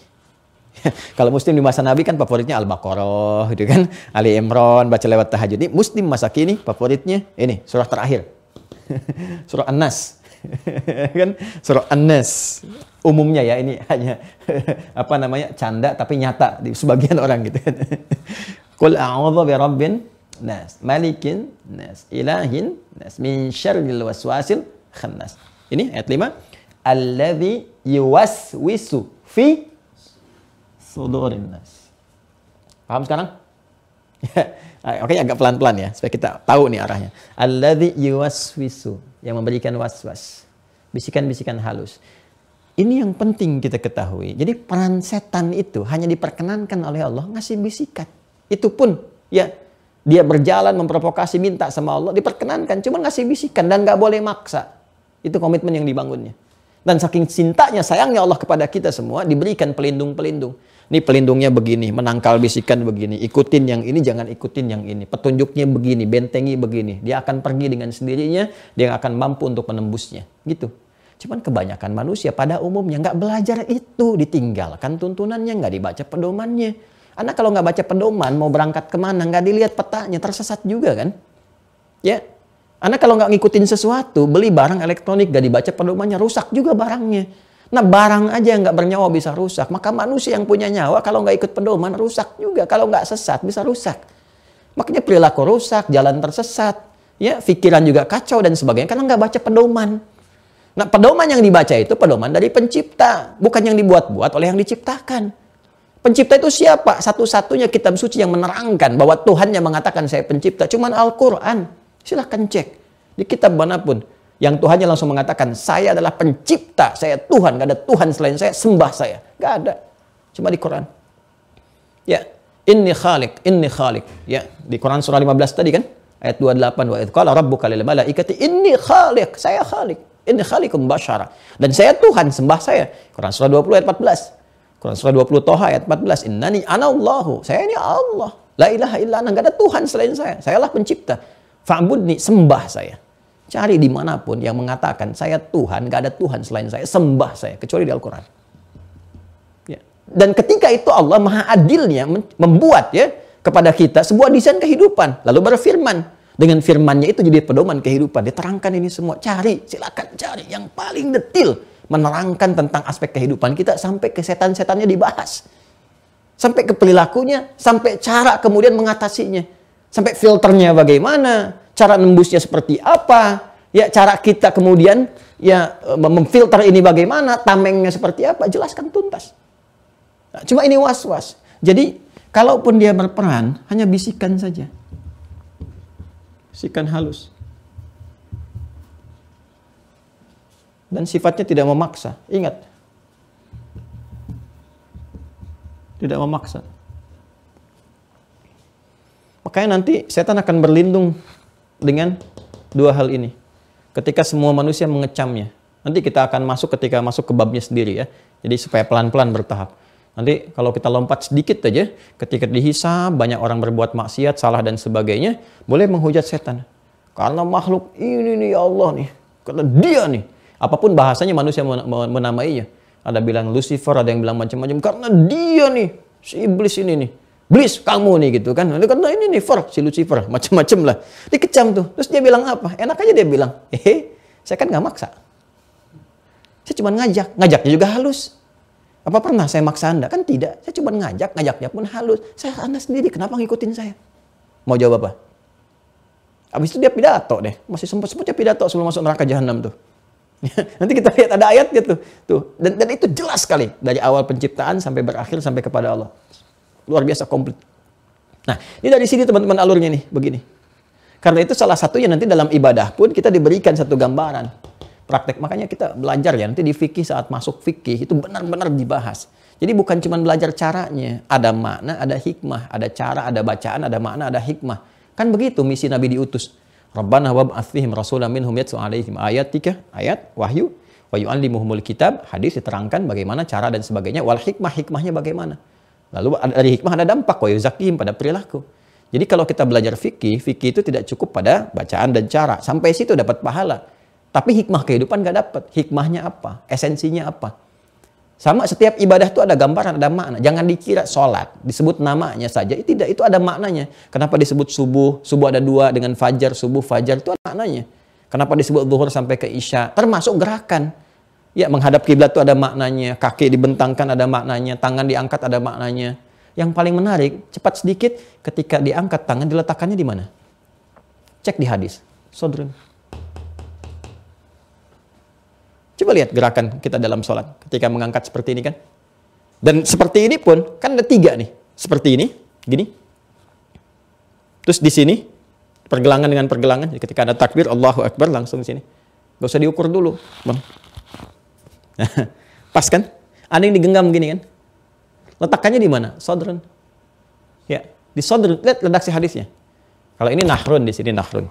(laughs) Kalau muslim di masa Nabi kan favoritnya Al-Baqarah gitu kan. Ali Imran baca lewat tahajud. Ini muslim masa kini favoritnya ini surah terakhir. (laughs) surah An-Nas. (laughs) kan surah An-Nas. Umumnya ya ini hanya apa namanya canda tapi nyata di sebagian orang gitu kan. Qul a'udzu bi rabbin nas, malikin nas, ilahin nas, min syarril waswasil khannas. Ini ayat 5. Alladzi yuwaswisu fi sudurin nas. Paham sekarang? (laughs) Oke, agak pelan-pelan ya, supaya kita tahu nih arahnya. Alladzi yuwaswisu, yang memberikan was-was. Bisikan-bisikan halus. Ini yang penting kita ketahui. Jadi peran setan itu hanya diperkenankan oleh Allah ngasih bisikan. Itu pun ya dia berjalan memprovokasi minta sama Allah diperkenankan. Cuma ngasih bisikan dan nggak boleh maksa. Itu komitmen yang dibangunnya. Dan saking cintanya, sayangnya Allah kepada kita semua diberikan pelindung-pelindung. Ini pelindungnya begini, menangkal bisikan begini, ikutin yang ini, jangan ikutin yang ini. Petunjuknya begini, bentengi begini. Dia akan pergi dengan sendirinya, dia akan mampu untuk menembusnya. Gitu. Cuman kebanyakan manusia pada umumnya nggak belajar itu, ditinggalkan tuntunannya, nggak dibaca pedomannya. Anak kalau nggak baca pedoman, mau berangkat ke mana, nggak dilihat petanya, tersesat juga kan? Ya, anak kalau nggak ngikutin sesuatu, beli barang elektronik, nggak dibaca pedomannya, rusak juga barangnya. Nah barang aja yang nggak bernyawa bisa rusak. Maka manusia yang punya nyawa kalau nggak ikut pedoman rusak juga. Kalau nggak sesat bisa rusak. Makanya perilaku rusak, jalan tersesat, ya pikiran juga kacau dan sebagainya karena nggak baca pedoman. Nah pedoman yang dibaca itu pedoman dari pencipta, bukan yang dibuat-buat oleh yang diciptakan. Pencipta itu siapa? Satu-satunya kitab suci yang menerangkan bahwa Tuhan yang mengatakan saya pencipta. Cuman Al-Quran. Silahkan cek. Di kitab mana pun yang Tuhannya langsung mengatakan, saya adalah pencipta, saya Tuhan, gak ada Tuhan selain saya, sembah saya. Gak ada. Cuma di Quran. Ya, inni khalik, inni khalik. Ya, di Quran surah 15 tadi kan, ayat 28, wa idh qala rabbuka lil malaikati inni khalik, saya khalik. Inni khalikum basyara. Dan saya Tuhan, sembah saya. Quran surah 20 ayat 14. Quran surah 20 Toha ayat 14. Innani anallahu. Saya ini Allah. La ilaha illa ana. Gak ada Tuhan selain saya. Sayalah pencipta. Fa'budni, sembah saya. Cari di mana pun yang mengatakan saya Tuhan, gak ada Tuhan selain saya, sembah saya, kecuali di Al-Quran. Ya. Dan ketika itu Allah maha adilnya membuat ya kepada kita sebuah desain kehidupan. Lalu berfirman, dengan firmannya itu jadi pedoman kehidupan. Diterangkan ini semua. Cari, silakan cari yang paling detil. Menerangkan tentang aspek kehidupan kita sampai ke setan-setannya dibahas. Sampai ke perilakunya, sampai cara kemudian mengatasinya. Sampai filternya bagaimana, cara nembusnya seperti apa, ya cara kita kemudian ya e, memfilter ini bagaimana, tamengnya seperti apa, jelaskan tuntas. Nah, cuma ini was-was. Jadi kalaupun dia berperan, hanya bisikan saja. Bisikan halus. Dan sifatnya tidak memaksa. Ingat. Tidak memaksa. Makanya nanti setan akan berlindung dengan dua hal ini. Ketika semua manusia mengecamnya. Nanti kita akan masuk ketika masuk ke babnya sendiri ya. Jadi supaya pelan-pelan bertahap. Nanti kalau kita lompat sedikit aja, ketika dihisab banyak orang berbuat maksiat, salah dan sebagainya, boleh menghujat setan. Karena makhluk ini nih ya Allah nih, karena dia nih. Apa pun bahasanya manusia menamainya. Ada bilang Lucifer, ada yang bilang macam-macam. Karena dia nih, si iblis ini nih. Blis kamu nih gitu kan. Dia kata ini nih Fer, si Lucifer, (laughs) macam-macam lah. Dikecam tuh. Terus dia bilang apa? Enak aja dia bilang, hehe, saya kan nggak maksa. Saya cuma ngajak, ngajaknya juga halus. Apa pernah saya maksa Anda? Kan tidak. Saya cuma ngajak, ngajaknya pun halus. Saya Anda sendiri, kenapa ngikutin saya? Mau jawab apa? Habis itu dia pidato deh. Masih sempat-sempatnya pidato sebelum masuk neraka jahanam tuh. (laughs) Nanti kita lihat ada ayatnya tuh. tuh. Dan, dan itu jelas sekali. Dari awal penciptaan sampai berakhir sampai kepada Allah. Luar biasa komplit. Nah, ini dari sini teman-teman alurnya nih, begini. Karena itu salah satunya nanti dalam ibadah pun kita diberikan satu gambaran. Praktek, makanya kita belajar ya, nanti di fikih saat masuk fikih itu benar-benar dibahas. Jadi bukan cuma belajar caranya, ada makna, ada hikmah, ada cara, ada bacaan, ada makna, ada hikmah. Kan begitu misi Nabi diutus. Rabbana wa ba'athihim rasulam minhum yatsu alaihim ayat 3, ayat wahyu wa yu'allimuhumul kitab, hadis diterangkan bagaimana cara dan sebagainya, wal hikmah, hikmahnya bagaimana. Lalu dari hikmah ada dampak wa yuzakim pada perilaku. Jadi kalau kita belajar fikih, fikih itu tidak cukup pada bacaan dan cara. Sampai situ dapat pahala. Tapi hikmah kehidupan gak dapat. Hikmahnya apa? Esensinya apa? Sama setiap ibadah itu ada gambaran, ada makna. Jangan dikira sholat, disebut namanya saja. Itu tidak, itu ada maknanya. Kenapa disebut subuh? Subuh ada dua dengan fajar, subuh, fajar itu ada maknanya. Kenapa disebut zuhur sampai ke isya? Termasuk gerakan. Ya, menghadap kiblat itu ada maknanya, kaki dibentangkan ada maknanya, tangan diangkat ada maknanya. Yang paling menarik, cepat sedikit, ketika diangkat tangan diletakkannya di mana? Cek di hadis. Sodrun. Coba lihat gerakan kita dalam sholat ketika mengangkat seperti ini kan. Dan seperti ini pun, kan ada tiga nih. Seperti ini, gini. Terus di sini pergelangan dengan pergelangan. Ketika ada takbir Allahu Akbar langsung di sini. Gak usah diukur dulu, bang. (laughs) Pas kan? Ada yang digenggam gini kan? Letakkannya di mana? Sodron. Ya, di sodron. Lihat redaksi hadisnya. Kalau ini nahrun di sini nahrun.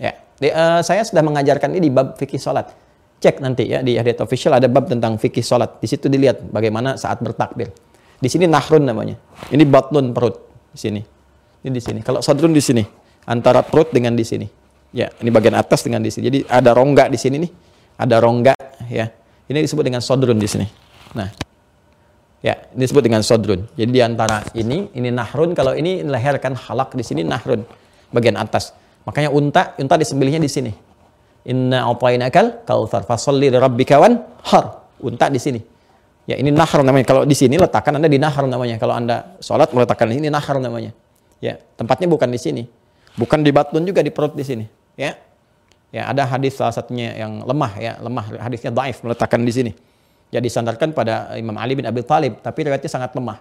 Ya, di, uh, saya sudah mengajarkan ini di bab fikih sholat. Cek nanti ya di hadits official ada bab tentang fikih sholat. Di situ dilihat bagaimana saat bertakbir. Di sini nahrun namanya. Ini batnun perut di sini. Ini di sini. Kalau sodrun di sini antara perut dengan di sini. Ya, ini bagian atas dengan di sini. Jadi ada rongga di sini nih. Ada rongga ya. Ini disebut dengan sodrun di sini. Nah, ya ini disebut dengan sodrun. Jadi di antara ini, ini nahrun. Kalau ini leher kan halak di sini nahrun bagian atas. Makanya unta, unta disembelihnya di sini. Inna a'tainakal kautsar fasalli li rabbika har. Unta di sini. Ya ini nahr namanya. Kalau di sini letakkan Anda di nahr namanya. Kalau Anda sholat meletakkan ini nahr namanya. Ya, tempatnya bukan di sini. Bukan di batun juga di perut di sini. Ya. Ya, ada hadis salah satunya yang lemah ya, lemah hadisnya daif meletakkan di sini. Ya disandarkan pada Imam Ali bin Abi Thalib, tapi riwayatnya sangat lemah.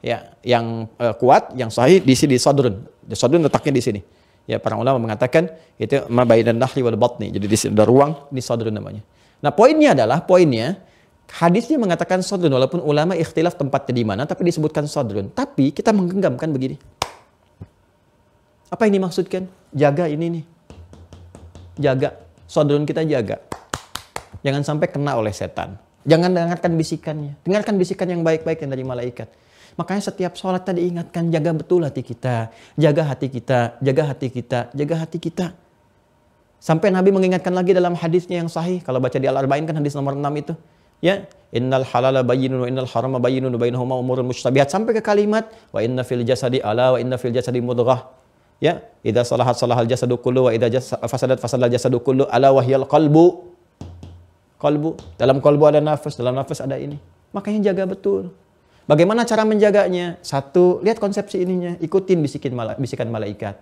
Ya, yang uh, kuat, yang sahih di sini di sadrun. Di sadrun letaknya di sini. Ya, para ulama mengatakan itu dan nahli wal batni. Jadi di sini ada ruang di sadrun namanya. Nah, poinnya adalah poinnya hadisnya mengatakan sadrun walaupun ulama ikhtilaf tempatnya di mana tapi disebutkan sadrun. Tapi kita menggenggamkan begini. Apa ini maksudkan? Jaga ini nih jaga. Sodron kita jaga. Jangan sampai kena oleh setan. Jangan dengarkan bisikannya. Dengarkan bisikan yang baik-baik yang dari malaikat. Makanya setiap sholat tadi ingatkan jaga betul hati kita. Jaga hati kita, jaga hati kita, jaga hati kita. Sampai Nabi mengingatkan lagi dalam hadisnya yang sahih. Kalau baca di Al-Arba'in kan hadis nomor 6 itu. Ya, innal halala bayyinun wa innal harama bayyinun bainahuma umurun mustabihat sampai ke kalimat wa inna fil jasadi ala wa inna fil jasadi mudghah Ya, idza salahat salahal jasadu kullu wa idza fasadat fasadal jasadu kullu ala wahyal qalbu. Qalbu, dalam kalbu ada nafas, dalam nafas ada ini. Makanya jaga betul. Bagaimana cara menjaganya? Satu, lihat konsepsi ininya, ikutin bisikin mala, bisikan malaikat.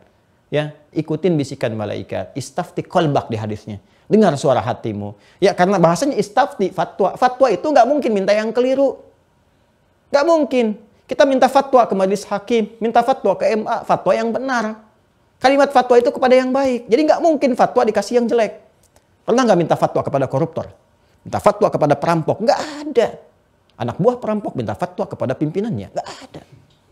Ya, ikutin bisikan malaikat. Istafti kolbak di hadisnya. Dengar suara hatimu. Ya, karena bahasanya istafti, fatwa. Fatwa itu nggak mungkin minta yang keliru. Nggak mungkin. Kita minta fatwa ke majelis hakim, minta fatwa ke MA, fatwa yang benar. Kalimat fatwa itu kepada yang baik. Jadi nggak mungkin fatwa dikasih yang jelek. Pernah nggak minta fatwa kepada koruptor? Minta fatwa kepada perampok? Nggak ada. Anak buah perampok minta fatwa kepada pimpinannya? Nggak ada.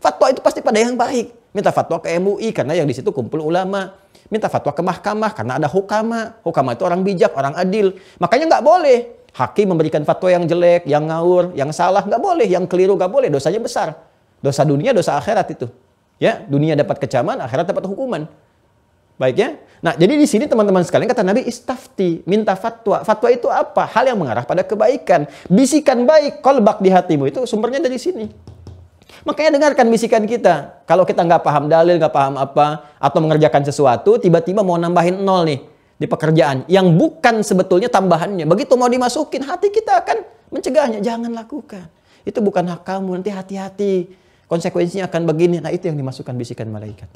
Fatwa itu pasti pada yang baik. Minta fatwa ke MUI karena yang di situ kumpul ulama. Minta fatwa ke mahkamah karena ada hukama. Hukama itu orang bijak, orang adil. Makanya nggak boleh hakim memberikan fatwa yang jelek, yang ngawur, yang salah. Nggak boleh, yang keliru nggak boleh. Dosanya besar. Dosa dunia, dosa akhirat itu. Ya, dunia dapat kecaman, akhirat dapat hukuman. Baik ya. Nah, jadi di sini teman-teman sekalian kata Nabi istafti, minta fatwa. Fatwa itu apa? Hal yang mengarah pada kebaikan. Bisikan baik, kolbak di hatimu itu sumbernya dari sini. Makanya dengarkan bisikan kita. Kalau kita nggak paham dalil, nggak paham apa, atau mengerjakan sesuatu, tiba-tiba mau nambahin nol nih di pekerjaan yang bukan sebetulnya tambahannya. Begitu mau dimasukin, hati kita akan mencegahnya. Jangan lakukan. Itu bukan hak kamu. Nanti hati-hati konsekuensinya akan begini. Nah itu yang dimasukkan bisikan malaikat.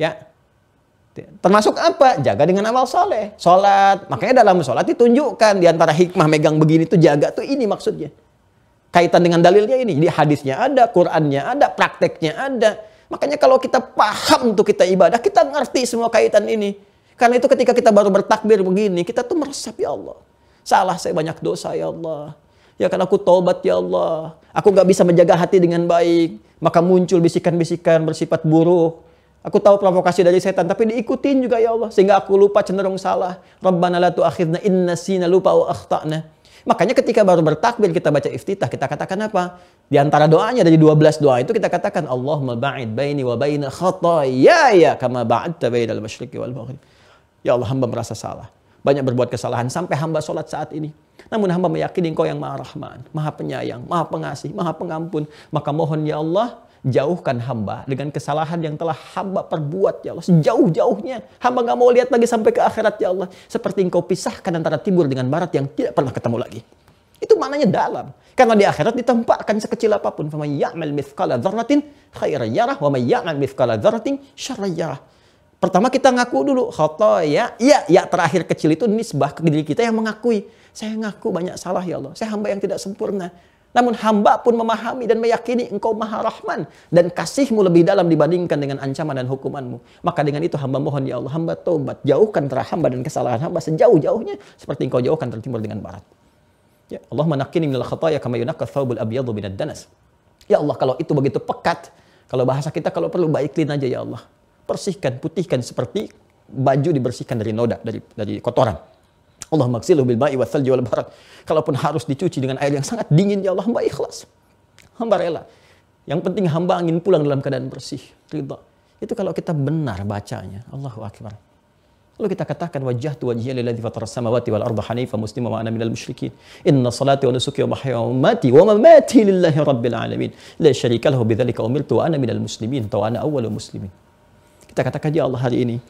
Ya, Termasuk apa? Jaga dengan amal soleh. Sholat. Makanya dalam sholat ditunjukkan. Di antara hikmah megang begini tuh jaga tuh ini maksudnya. Kaitan dengan dalilnya ini. Di hadisnya ada, Qurannya ada, prakteknya ada. Makanya kalau kita paham tuh kita ibadah, kita ngerti semua kaitan ini. Karena itu ketika kita baru bertakbir begini, kita tuh meresap ya Allah. Salah saya banyak dosa ya Allah. Ya kan aku taubat ya Allah. Aku gak bisa menjaga hati dengan baik. Maka muncul bisikan-bisikan bersifat buruk. Aku tahu provokasi dari setan, tapi diikutin juga ya Allah. Sehingga aku lupa cenderung salah. Rabbana la tu'akhidna inna sina lupa wa akhtana. Makanya ketika baru bertakbir kita baca iftitah, kita katakan apa? Di antara doanya dari 12 doa itu kita katakan Allahumma ba'id baini wa baina khataaya kama ba'adta bainal masyriqi wal maghrib. Ya Allah, hamba merasa salah. Banyak berbuat kesalahan sampai hamba sholat saat ini. Namun hamba meyakini engkau yang maha rahman, maha penyayang, maha pengasih, maha pengampun. Maka mohon ya Allah, jauhkan hamba dengan kesalahan yang telah hamba perbuat ya Allah. Sejauh-jauhnya. Hamba gak mau lihat lagi sampai ke akhirat ya Allah. Seperti engkau pisahkan antara timur dengan barat yang tidak pernah ketemu lagi. Itu maknanya dalam. Karena di akhirat ditempatkan sekecil apa pun. Faman ya'mal mithqala dzarratin khairan yarah wa may ya'mal mithqala dzarratin syarran yarah. Pertama kita ngaku dulu khotoya. Ya, ya terakhir kecil itu nisbah ke diri kita yang mengakui. Saya ngaku banyak salah ya Allah. Saya hamba yang tidak sempurna. Namun hamba pun memahami dan meyakini engkau maha rahman dan kasihmu lebih dalam dibandingkan dengan ancaman dan hukumanmu. Maka dengan itu hamba mohon ya Allah, hamba taubat. Jauhkan antara hamba dan kesalahan hamba sejauh-jauhnya seperti engkau jauhkan dari timur dengan barat. Ya Allah menakini minal khataya kama yunakka thawbul abyadu minad danas. Ya Allah kalau itu begitu pekat, kalau bahasa kita kalau perlu baiklin aja ya Allah. Bersihkan, putihkan seperti baju dibersihkan dari noda, dari dari kotoran. Allah maksilu bil ma'i wa thalji wal barat. Kalaupun harus dicuci dengan air yang sangat dingin, ya Allah, hamba ikhlas. Hamba rela. Yang penting hamba ingin pulang dalam keadaan bersih, ridha. Itu kalau kita benar bacanya. Allahu Akbar. Lalu kita katakan wajah tu wajhiya lilladzi fatara samawati wal arda hanifa muslima wa ana minal musyrikin. Inna salati wa nusuki wa mahyaya wa mamati wa mamati lillahi rabbil alamin. La syarika lahu bidzalika umirtu wa ana minal muslimin wa ana awwalul muslimin. Kita katakan ya Allah hari ini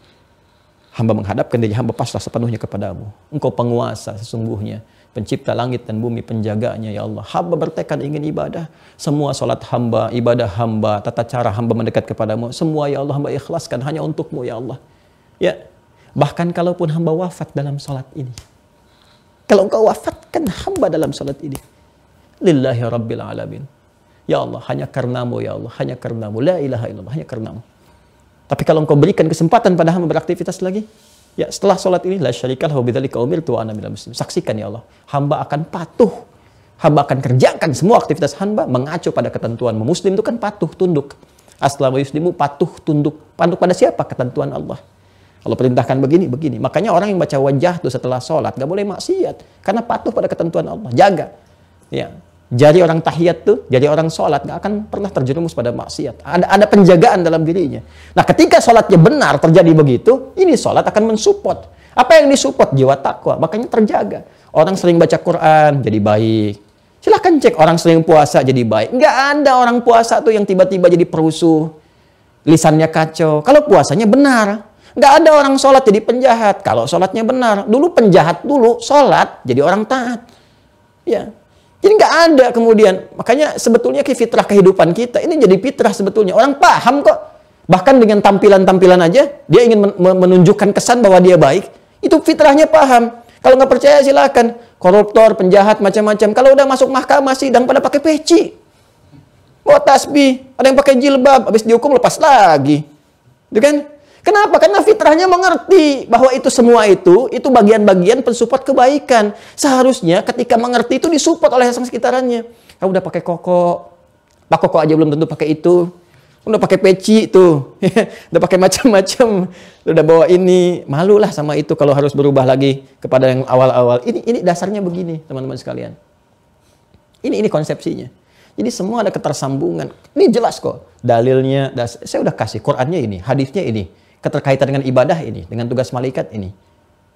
Hamba menghadapkan diri hamba pasrah sepenuhnya kepadamu. Engkau penguasa sesungguhnya. Pencipta langit dan bumi, penjaganya ya Allah. Hamba bertekad ingin ibadah. Semua solat hamba, ibadah hamba, tata cara hamba mendekat kepadamu. Semua ya Allah hamba ikhlaskan hanya untukmu ya Allah. Ya, bahkan kalaupun hamba wafat dalam solat ini. Kalau engkau wafatkan hamba dalam solat ini. Lillahi Rabbil Alamin. Ya Allah, hanya karenamu ya Allah, hanya karenamu. La ilaha illallah, hanya karenamu. Tapi kalau engkau berikan kesempatan pada hamba beraktivitas lagi, ya setelah sholat ini, la syarikal lahu bidzalika umirtu minal muslim. Saksikan ya Allah, hamba akan patuh. Hamba akan kerjakan semua aktivitas hamba mengacu pada ketentuan Muslim itu kan patuh, tunduk. Aslamu yuslimu patuh, tunduk. Patuh pada siapa? Ketentuan Allah. Kalau perintahkan begini, begini. Makanya orang yang baca wajah itu setelah sholat, gak boleh maksiat. Karena patuh pada ketentuan Allah. Jaga. Ya, jadi orang tahiyat tuh, jadi orang sholat nggak akan pernah terjerumus pada maksiat. Ada ada penjagaan dalam dirinya. Nah, ketika sholatnya benar terjadi begitu, ini sholat akan mensupport. Apa yang disupport? Jiwa takwa. Makanya terjaga. Orang sering baca Quran jadi baik. Silahkan cek orang sering puasa jadi baik. Nggak ada orang puasa tuh yang tiba-tiba jadi perusuh. Lisannya kacau. Kalau puasanya benar. Nggak ada orang sholat jadi penjahat. Kalau sholatnya benar. Dulu penjahat dulu, sholat jadi orang taat. Ya, jadi nggak ada kemudian. Makanya sebetulnya fitrah kehidupan kita ini jadi fitrah sebetulnya. Orang paham kok. Bahkan dengan tampilan-tampilan aja dia ingin menunjukkan kesan bahwa dia baik. Itu fitrahnya paham. Kalau nggak percaya silakan. Koruptor, penjahat, macam-macam. Kalau udah masuk mahkamah sidang pada pakai peci. Bawa tasbih. Ada yang pakai jilbab. Habis dihukum lepas lagi. Itu kan? Kenapa? Karena fitrahnya mengerti bahwa itu semua itu, itu bagian-bagian pensupport kebaikan. Seharusnya ketika mengerti itu disupport oleh sekitarnya. Kamu udah pakai koko, Pak koko aja belum tentu pakai itu. Udah pakai peci tuh, (laughs) udah pakai macam-macam, udah bawa ini, malulah sama itu kalau harus berubah lagi kepada yang awal-awal. Ini ini dasarnya begini, teman-teman sekalian. Ini ini konsepsinya. Jadi semua ada ketersambungan. Ini jelas kok. Dalilnya, saya udah kasih Qurannya ini, hadisnya ini keterkaitan dengan ibadah ini, dengan tugas malaikat ini.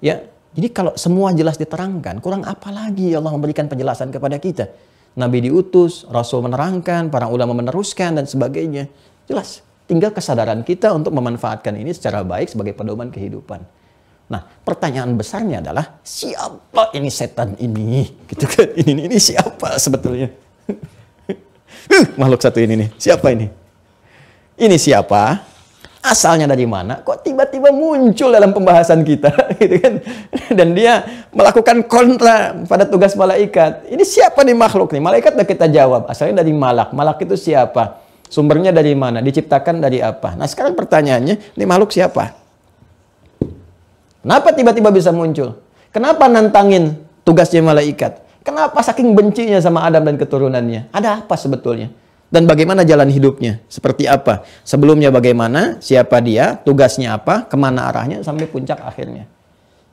Ya, jadi kalau semua jelas diterangkan, kurang apa lagi Allah memberikan penjelasan kepada kita? Nabi diutus, Rasul menerangkan, para ulama meneruskan dan sebagainya. Jelas, tinggal kesadaran kita untuk memanfaatkan ini secara baik sebagai pedoman kehidupan. Nah, pertanyaan besarnya adalah siapa ini setan ini? Gitu kan? Ini ini siapa sebetulnya? (laughs) makhluk satu ini nih. Siapa ini? Ini siapa? Asalnya dari mana? Kok tiba-tiba muncul dalam pembahasan kita, (laughs) gitu kan? Dan dia melakukan kontra pada tugas malaikat. Ini siapa nih makhluk nih? Malaikat udah kita jawab, asalnya dari malak. Malak itu siapa? Sumbernya dari mana? Diciptakan dari apa? Nah sekarang pertanyaannya, ini makhluk siapa? Kenapa tiba-tiba bisa muncul? Kenapa nantangin tugasnya malaikat? Kenapa saking bencinya sama Adam dan keturunannya? Ada apa sebetulnya? Dan bagaimana jalan hidupnya, seperti apa. Sebelumnya bagaimana, siapa dia, tugasnya apa, ke mana arahnya, sampai puncak akhirnya.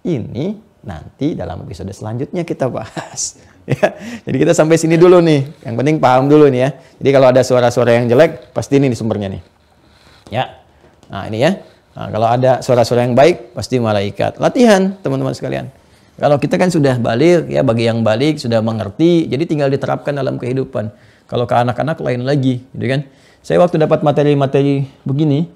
Ini nanti dalam episode selanjutnya kita bahas. (laughs) ya, jadi kita sampai sini dulu nih. Yang penting paham dulu nih ya. Jadi kalau ada suara-suara yang jelek, pasti ini sumbernya nih. Ya, nah ini ya. Nah, kalau ada suara-suara yang baik, pasti malaikat. Latihan, teman-teman sekalian. Kalau kita kan sudah balik, ya bagi yang balik sudah mengerti, jadi tinggal diterapkan dalam kehidupan. Kalau ke anak-anak lain lagi, gitu kan? Saya waktu dapat materi-materi begini,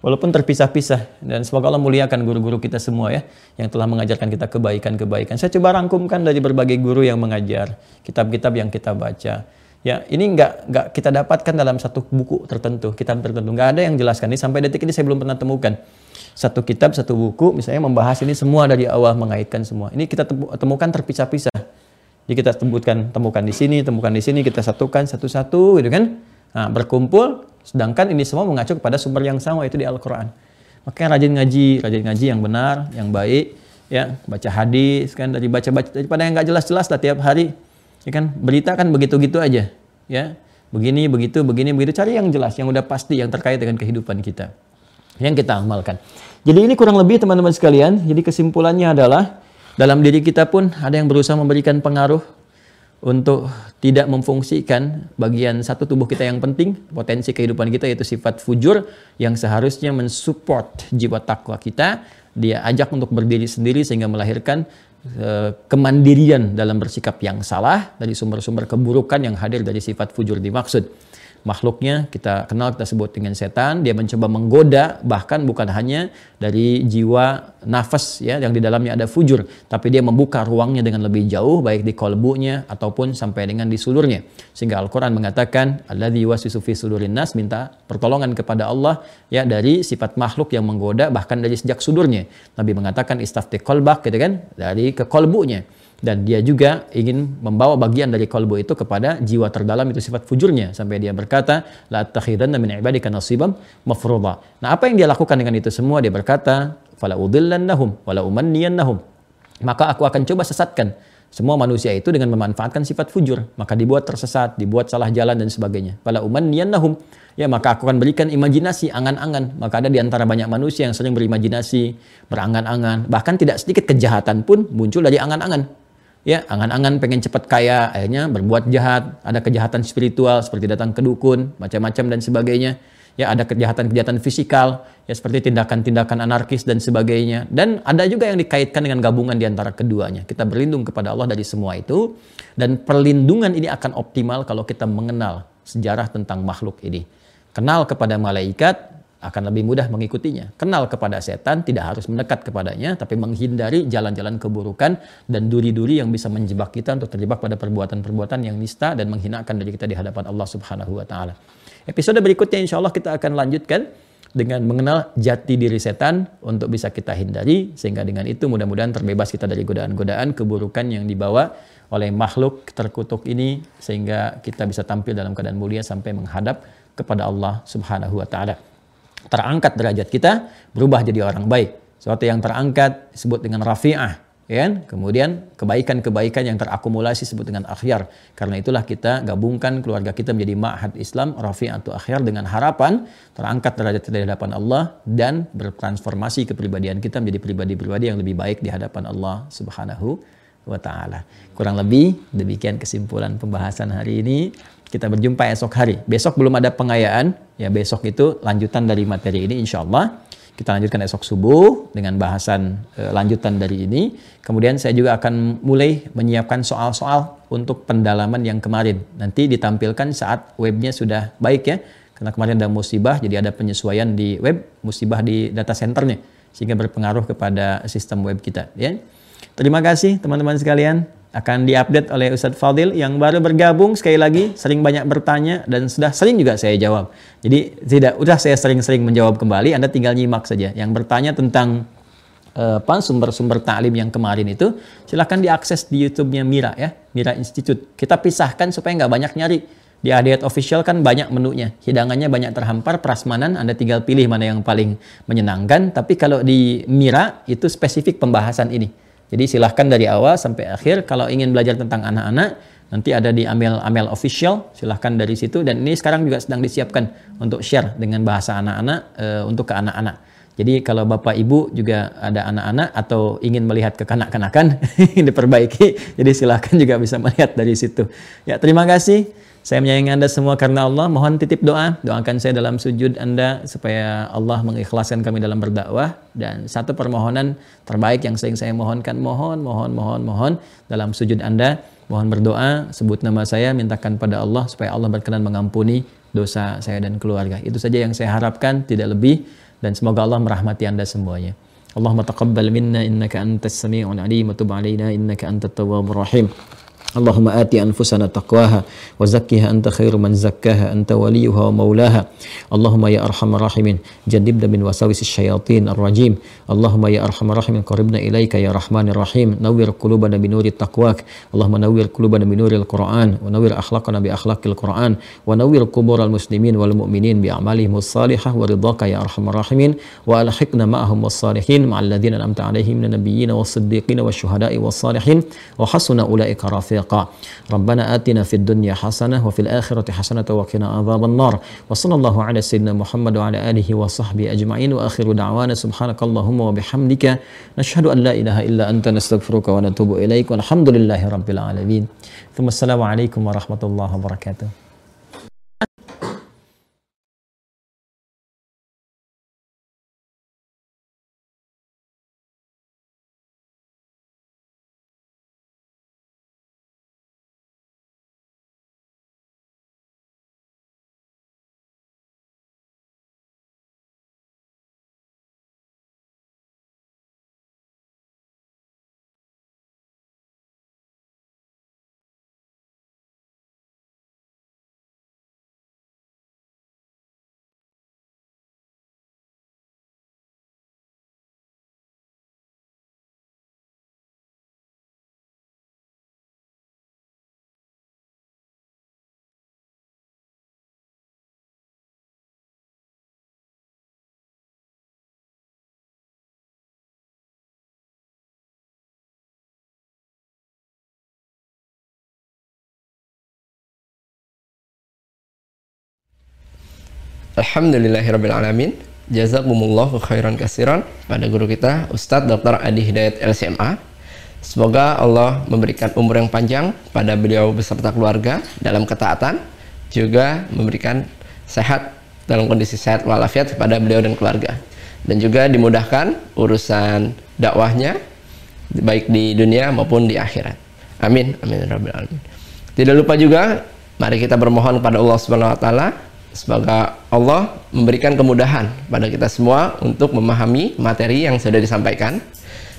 walaupun terpisah-pisah dan semoga Allah muliakan guru-guru kita semua ya yang telah mengajarkan kita kebaikan-kebaikan. Saya coba rangkumkan dari berbagai guru yang mengajar, kitab-kitab yang kita baca. Ya, ini nggak nggak kita dapatkan dalam satu buku tertentu, kitab tertentu. Nggak ada yang jelaskan ini sampai detik ini saya belum pernah temukan satu kitab, satu buku misalnya membahas ini semua dari awal mengaitkan semua. Ini kita temukan terpisah-pisah Jadi kita temukan temukan di sini, temukan di sini, kita satukan satu-satu gitu kan. Nah, berkumpul sedangkan ini semua mengacu kepada sumber yang sama itu di Al-Qur'an. Makanya rajin ngaji, rajin ngaji yang benar, yang baik, ya, baca hadis kan dari baca-baca daripada yang nggak jelas-jelas lah tiap hari. Ya kan, berita kan begitu-gitu aja, ya. Begini, begitu, begini, begitu. Cari yang jelas, yang udah pasti, yang terkait dengan kehidupan kita. Yang kita amalkan. Jadi ini kurang lebih teman-teman sekalian. Jadi kesimpulannya adalah dalam diri kita pun ada yang berusaha memberikan pengaruh untuk tidak memfungsikan bagian satu tubuh kita yang penting, potensi kehidupan kita yaitu sifat fujur yang seharusnya mensupport jiwa takwa kita, dia ajak untuk berdiri sendiri sehingga melahirkan uh, kemandirian dalam bersikap yang salah dari sumber-sumber keburukan yang hadir dari sifat fujur dimaksud makhluknya kita kenal kita sebut dengan setan. Dia mencoba menggoda bahkan bukan hanya dari jiwa nafas ya yang di dalamnya ada fujur tapi dia membuka ruangnya dengan lebih jauh baik di kolbunya ataupun sampai dengan di sulurnya. Sehingga Al-Qur'an mengatakan alladzi wasisu fi sudurin nas minta pertolongan kepada Allah ya dari sifat makhluk yang menggoda bahkan dari sejak sudurnya. Nabi mengatakan istafti kolbak gitu kan dari ke kolbunya dan dia juga ingin membawa bagian dari kolbu itu kepada jiwa terdalam itu sifat fujurnya sampai dia berkata la takhidanna min ibadika nasibam mafruḍa. Nah, apa yang dia lakukan dengan itu semua? Dia berkata fala udillannahum wala umanniyannahum. Maka aku akan coba sesatkan semua manusia itu dengan memanfaatkan sifat fujur, maka dibuat tersesat, dibuat salah jalan dan sebagainya. Fala umanniyannahum ya maka aku akan berikan imajinasi, angan-angan. Maka ada di antara banyak manusia yang sering berimajinasi, berangan-angan, bahkan tidak sedikit kejahatan pun muncul dari angan-angan ya angan-angan pengen cepat kaya akhirnya berbuat jahat. Ada kejahatan spiritual seperti datang ke dukun macam-macam dan sebagainya. Ya ada kejahatan-kejahatan fisikal ya seperti tindakan-tindakan anarkis dan sebagainya. Dan ada juga yang dikaitkan dengan gabungan di antara keduanya. Kita berlindung kepada Allah dari semua itu dan perlindungan ini akan optimal kalau kita mengenal sejarah tentang makhluk ini. Kenal kepada malaikat akan lebih mudah mengikutinya. Kenal kepada setan, tidak harus mendekat kepadanya, tapi menghindari jalan-jalan keburukan dan duri-duri yang bisa menjebak kita untuk terjebak pada perbuatan-perbuatan yang nista dan menghinakan dari kita di hadapan Allah Subhanahu wa taala. Episode berikutnya insya Allah kita akan lanjutkan dengan mengenal jati diri setan untuk bisa kita hindari sehingga dengan itu mudah-mudahan terbebas kita dari godaan-godaan keburukan yang dibawa oleh makhluk terkutuk ini sehingga kita bisa tampil dalam keadaan mulia sampai menghadap kepada Allah Subhanahu wa taala terangkat derajat kita, berubah jadi orang baik. Sesuatu yang terangkat disebut dengan rafi'ah. Ya, kan? kemudian kebaikan-kebaikan yang terakumulasi disebut dengan akhyar. Karena itulah kita gabungkan keluarga kita menjadi ma'had Islam, rafi'ah atau akhyar dengan harapan terangkat derajat di hadapan Allah dan bertransformasi kepribadian kita menjadi pribadi-pribadi yang lebih baik di hadapan Allah Subhanahu wa taala. Kurang lebih demikian kesimpulan pembahasan hari ini. Kita berjumpa esok hari. Besok belum ada pengayaan. Ya besok itu lanjutan dari materi ini insya Allah. Kita lanjutkan esok subuh dengan bahasan e, lanjutan dari ini. Kemudian saya juga akan mulai menyiapkan soal-soal untuk pendalaman yang kemarin. Nanti ditampilkan saat webnya sudah baik ya. Karena kemarin ada musibah, jadi ada penyesuaian di web, musibah di data centernya. Sehingga berpengaruh kepada sistem web kita. Ya. Terima kasih teman-teman sekalian akan diupdate oleh Ustadz Fadil yang baru bergabung sekali lagi sering banyak bertanya dan sudah sering juga saya jawab. Jadi tidak udah saya sering-sering menjawab kembali Anda tinggal nyimak saja. Yang bertanya tentang uh, apa sumber-sumber taklim yang kemarin itu silahkan diakses di YouTube-nya Mira ya, Mira Institute. Kita pisahkan supaya nggak banyak nyari. Di Adiyat Official kan banyak menunya, hidangannya banyak terhampar, prasmanan Anda tinggal pilih mana yang paling menyenangkan. Tapi kalau di Mira itu spesifik pembahasan ini. Jadi silahkan dari awal sampai akhir kalau ingin belajar tentang anak-anak nanti ada di Amel Amel official silahkan dari situ dan ini sekarang juga sedang disiapkan untuk share dengan bahasa anak-anak e, untuk ke anak-anak. Jadi kalau bapak ibu juga ada anak-anak atau ingin melihat kekanak-kanakan (laughs) diperbaiki, jadi silahkan juga bisa melihat dari situ. Ya terima kasih. Saya menyayangi Anda semua karena Allah. Mohon titip doa. Doakan saya dalam sujud Anda supaya Allah mengikhlaskan kami dalam berdakwah. Dan satu permohonan terbaik yang sering saya mohonkan. Mohon, mohon, mohon, mohon dalam sujud Anda. Mohon berdoa, sebut nama saya, mintakan pada Allah supaya Allah berkenan mengampuni dosa saya dan keluarga. Itu saja yang saya harapkan, tidak lebih. Dan semoga Allah merahmati Anda semuanya. Allahumma taqabbal minna innaka antas sami'un alim wa tub alaina innaka antat tawwabur rahim. اللهم آت أنفسنا تقواها وزكها أنت خير من زكاها أنت وليها ومولاها. اللهم يا أرحم الراحمين. جنبنا من وساوس الشياطين الرجيم. اللهم يا أرحم الراحمين قربنا إليك يا رحمن الرحيم. نور قلوبنا بنور تقواك. اللهم نور قلوبنا بنور القرآن ونور أخلاقنا بأخلاق القرآن ونور قبور المسلمين والمؤمنين بأعمالهم الصالحة. ورضاك يا أرحم الراحمين. وألحقنا معهم والصالحين مع الذين أنعمت عليهم من النبيين والصديقين والشهداء والصالحين. وحسن أولئك رفيقا. ربنا آتنا في الدنيا حسنة وفي الآخرة حسنة وقنا عذاب النار. وصلى الله على سيدنا محمد وعلى آله وصحبه أجمعين. وآخر دعوانا سبحانك اللهم وبحمدك نشهد أن لا إله إلا أنت نستغفرك ونتوب إليك والحمد لله رب العالمين. ثم السلام عليكم ورحمة الله وبركاته. Alhamdulillahirrabbilalamin Jazakumullahu khairan kasiran. Pada guru kita Ustadz Dr. Adi Hidayat LCMA Semoga Allah memberikan umur yang panjang pada beliau beserta keluarga dalam ketaatan juga memberikan sehat dalam kondisi sehat walafiat kepada beliau dan keluarga. Dan juga dimudahkan urusan dakwahnya baik di dunia maupun di akhirat. Amin. Amin. Rabbil alamin. Tidak lupa juga mari kita bermohon kepada Allah Subhanahu wa taala Semoga Allah memberikan kemudahan pada kita semua untuk memahami materi yang sudah disampaikan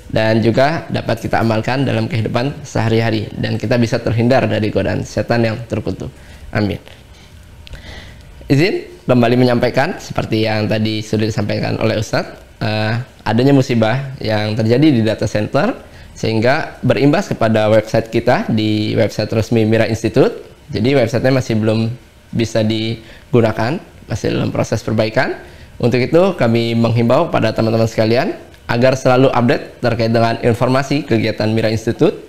dan juga dapat kita amalkan dalam kehidupan sehari-hari dan kita bisa terhindar dari godaan setan yang terkutuk. Amin. Izin kembali menyampaikan seperti yang tadi sudah disampaikan oleh Ustadz uh, adanya musibah yang terjadi di data center sehingga berimbas kepada website kita di website resmi Mira Institute. Jadi websitenya masih belum bisa digunakan masih dalam proses perbaikan. Untuk itu kami menghimbau pada teman-teman sekalian agar selalu update terkait dengan informasi kegiatan Mira Institute.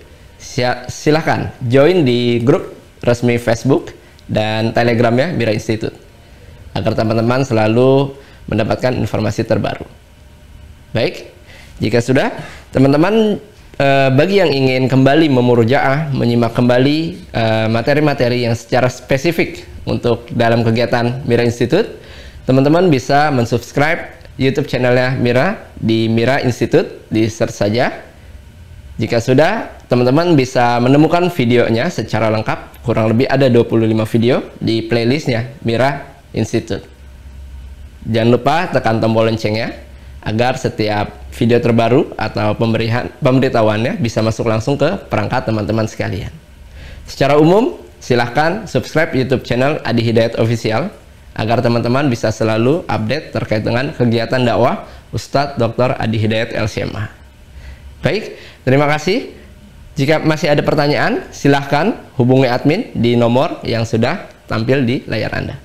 Silahkan join di grup resmi Facebook dan Telegram ya Mira Institute. Agar teman-teman selalu mendapatkan informasi terbaru. Baik jika sudah teman-teman Eh, bagi yang ingin kembali memurujaah, menyimak kembali eh, materi-materi uh, yang secara spesifik untuk dalam kegiatan Mira Institute, teman-teman bisa mensubscribe YouTube channelnya Mira di Mira Institute, di search saja. Jika sudah, teman-teman bisa menemukan videonya secara lengkap, kurang lebih ada 25 video di playlistnya Mira Institute. Jangan lupa tekan tombol loncengnya agar setiap video terbaru atau pemberitahuannya bisa masuk langsung ke perangkat teman-teman sekalian. Secara umum, silahkan subscribe YouTube channel Adi Hidayat Official agar teman-teman bisa selalu update terkait dengan kegiatan dakwah Ustadz Dr. Adi Hidayat LCMA. Baik, terima kasih. Jika masih ada pertanyaan, silahkan hubungi admin di nomor yang sudah tampil di layar Anda.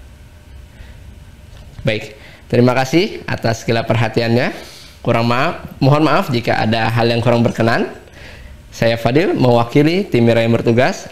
Baik, Terima kasih atas segala perhatiannya. Kurang maaf, mohon maaf jika ada hal yang kurang berkenan. Saya Fadil mewakili tim Mira yang bertugas.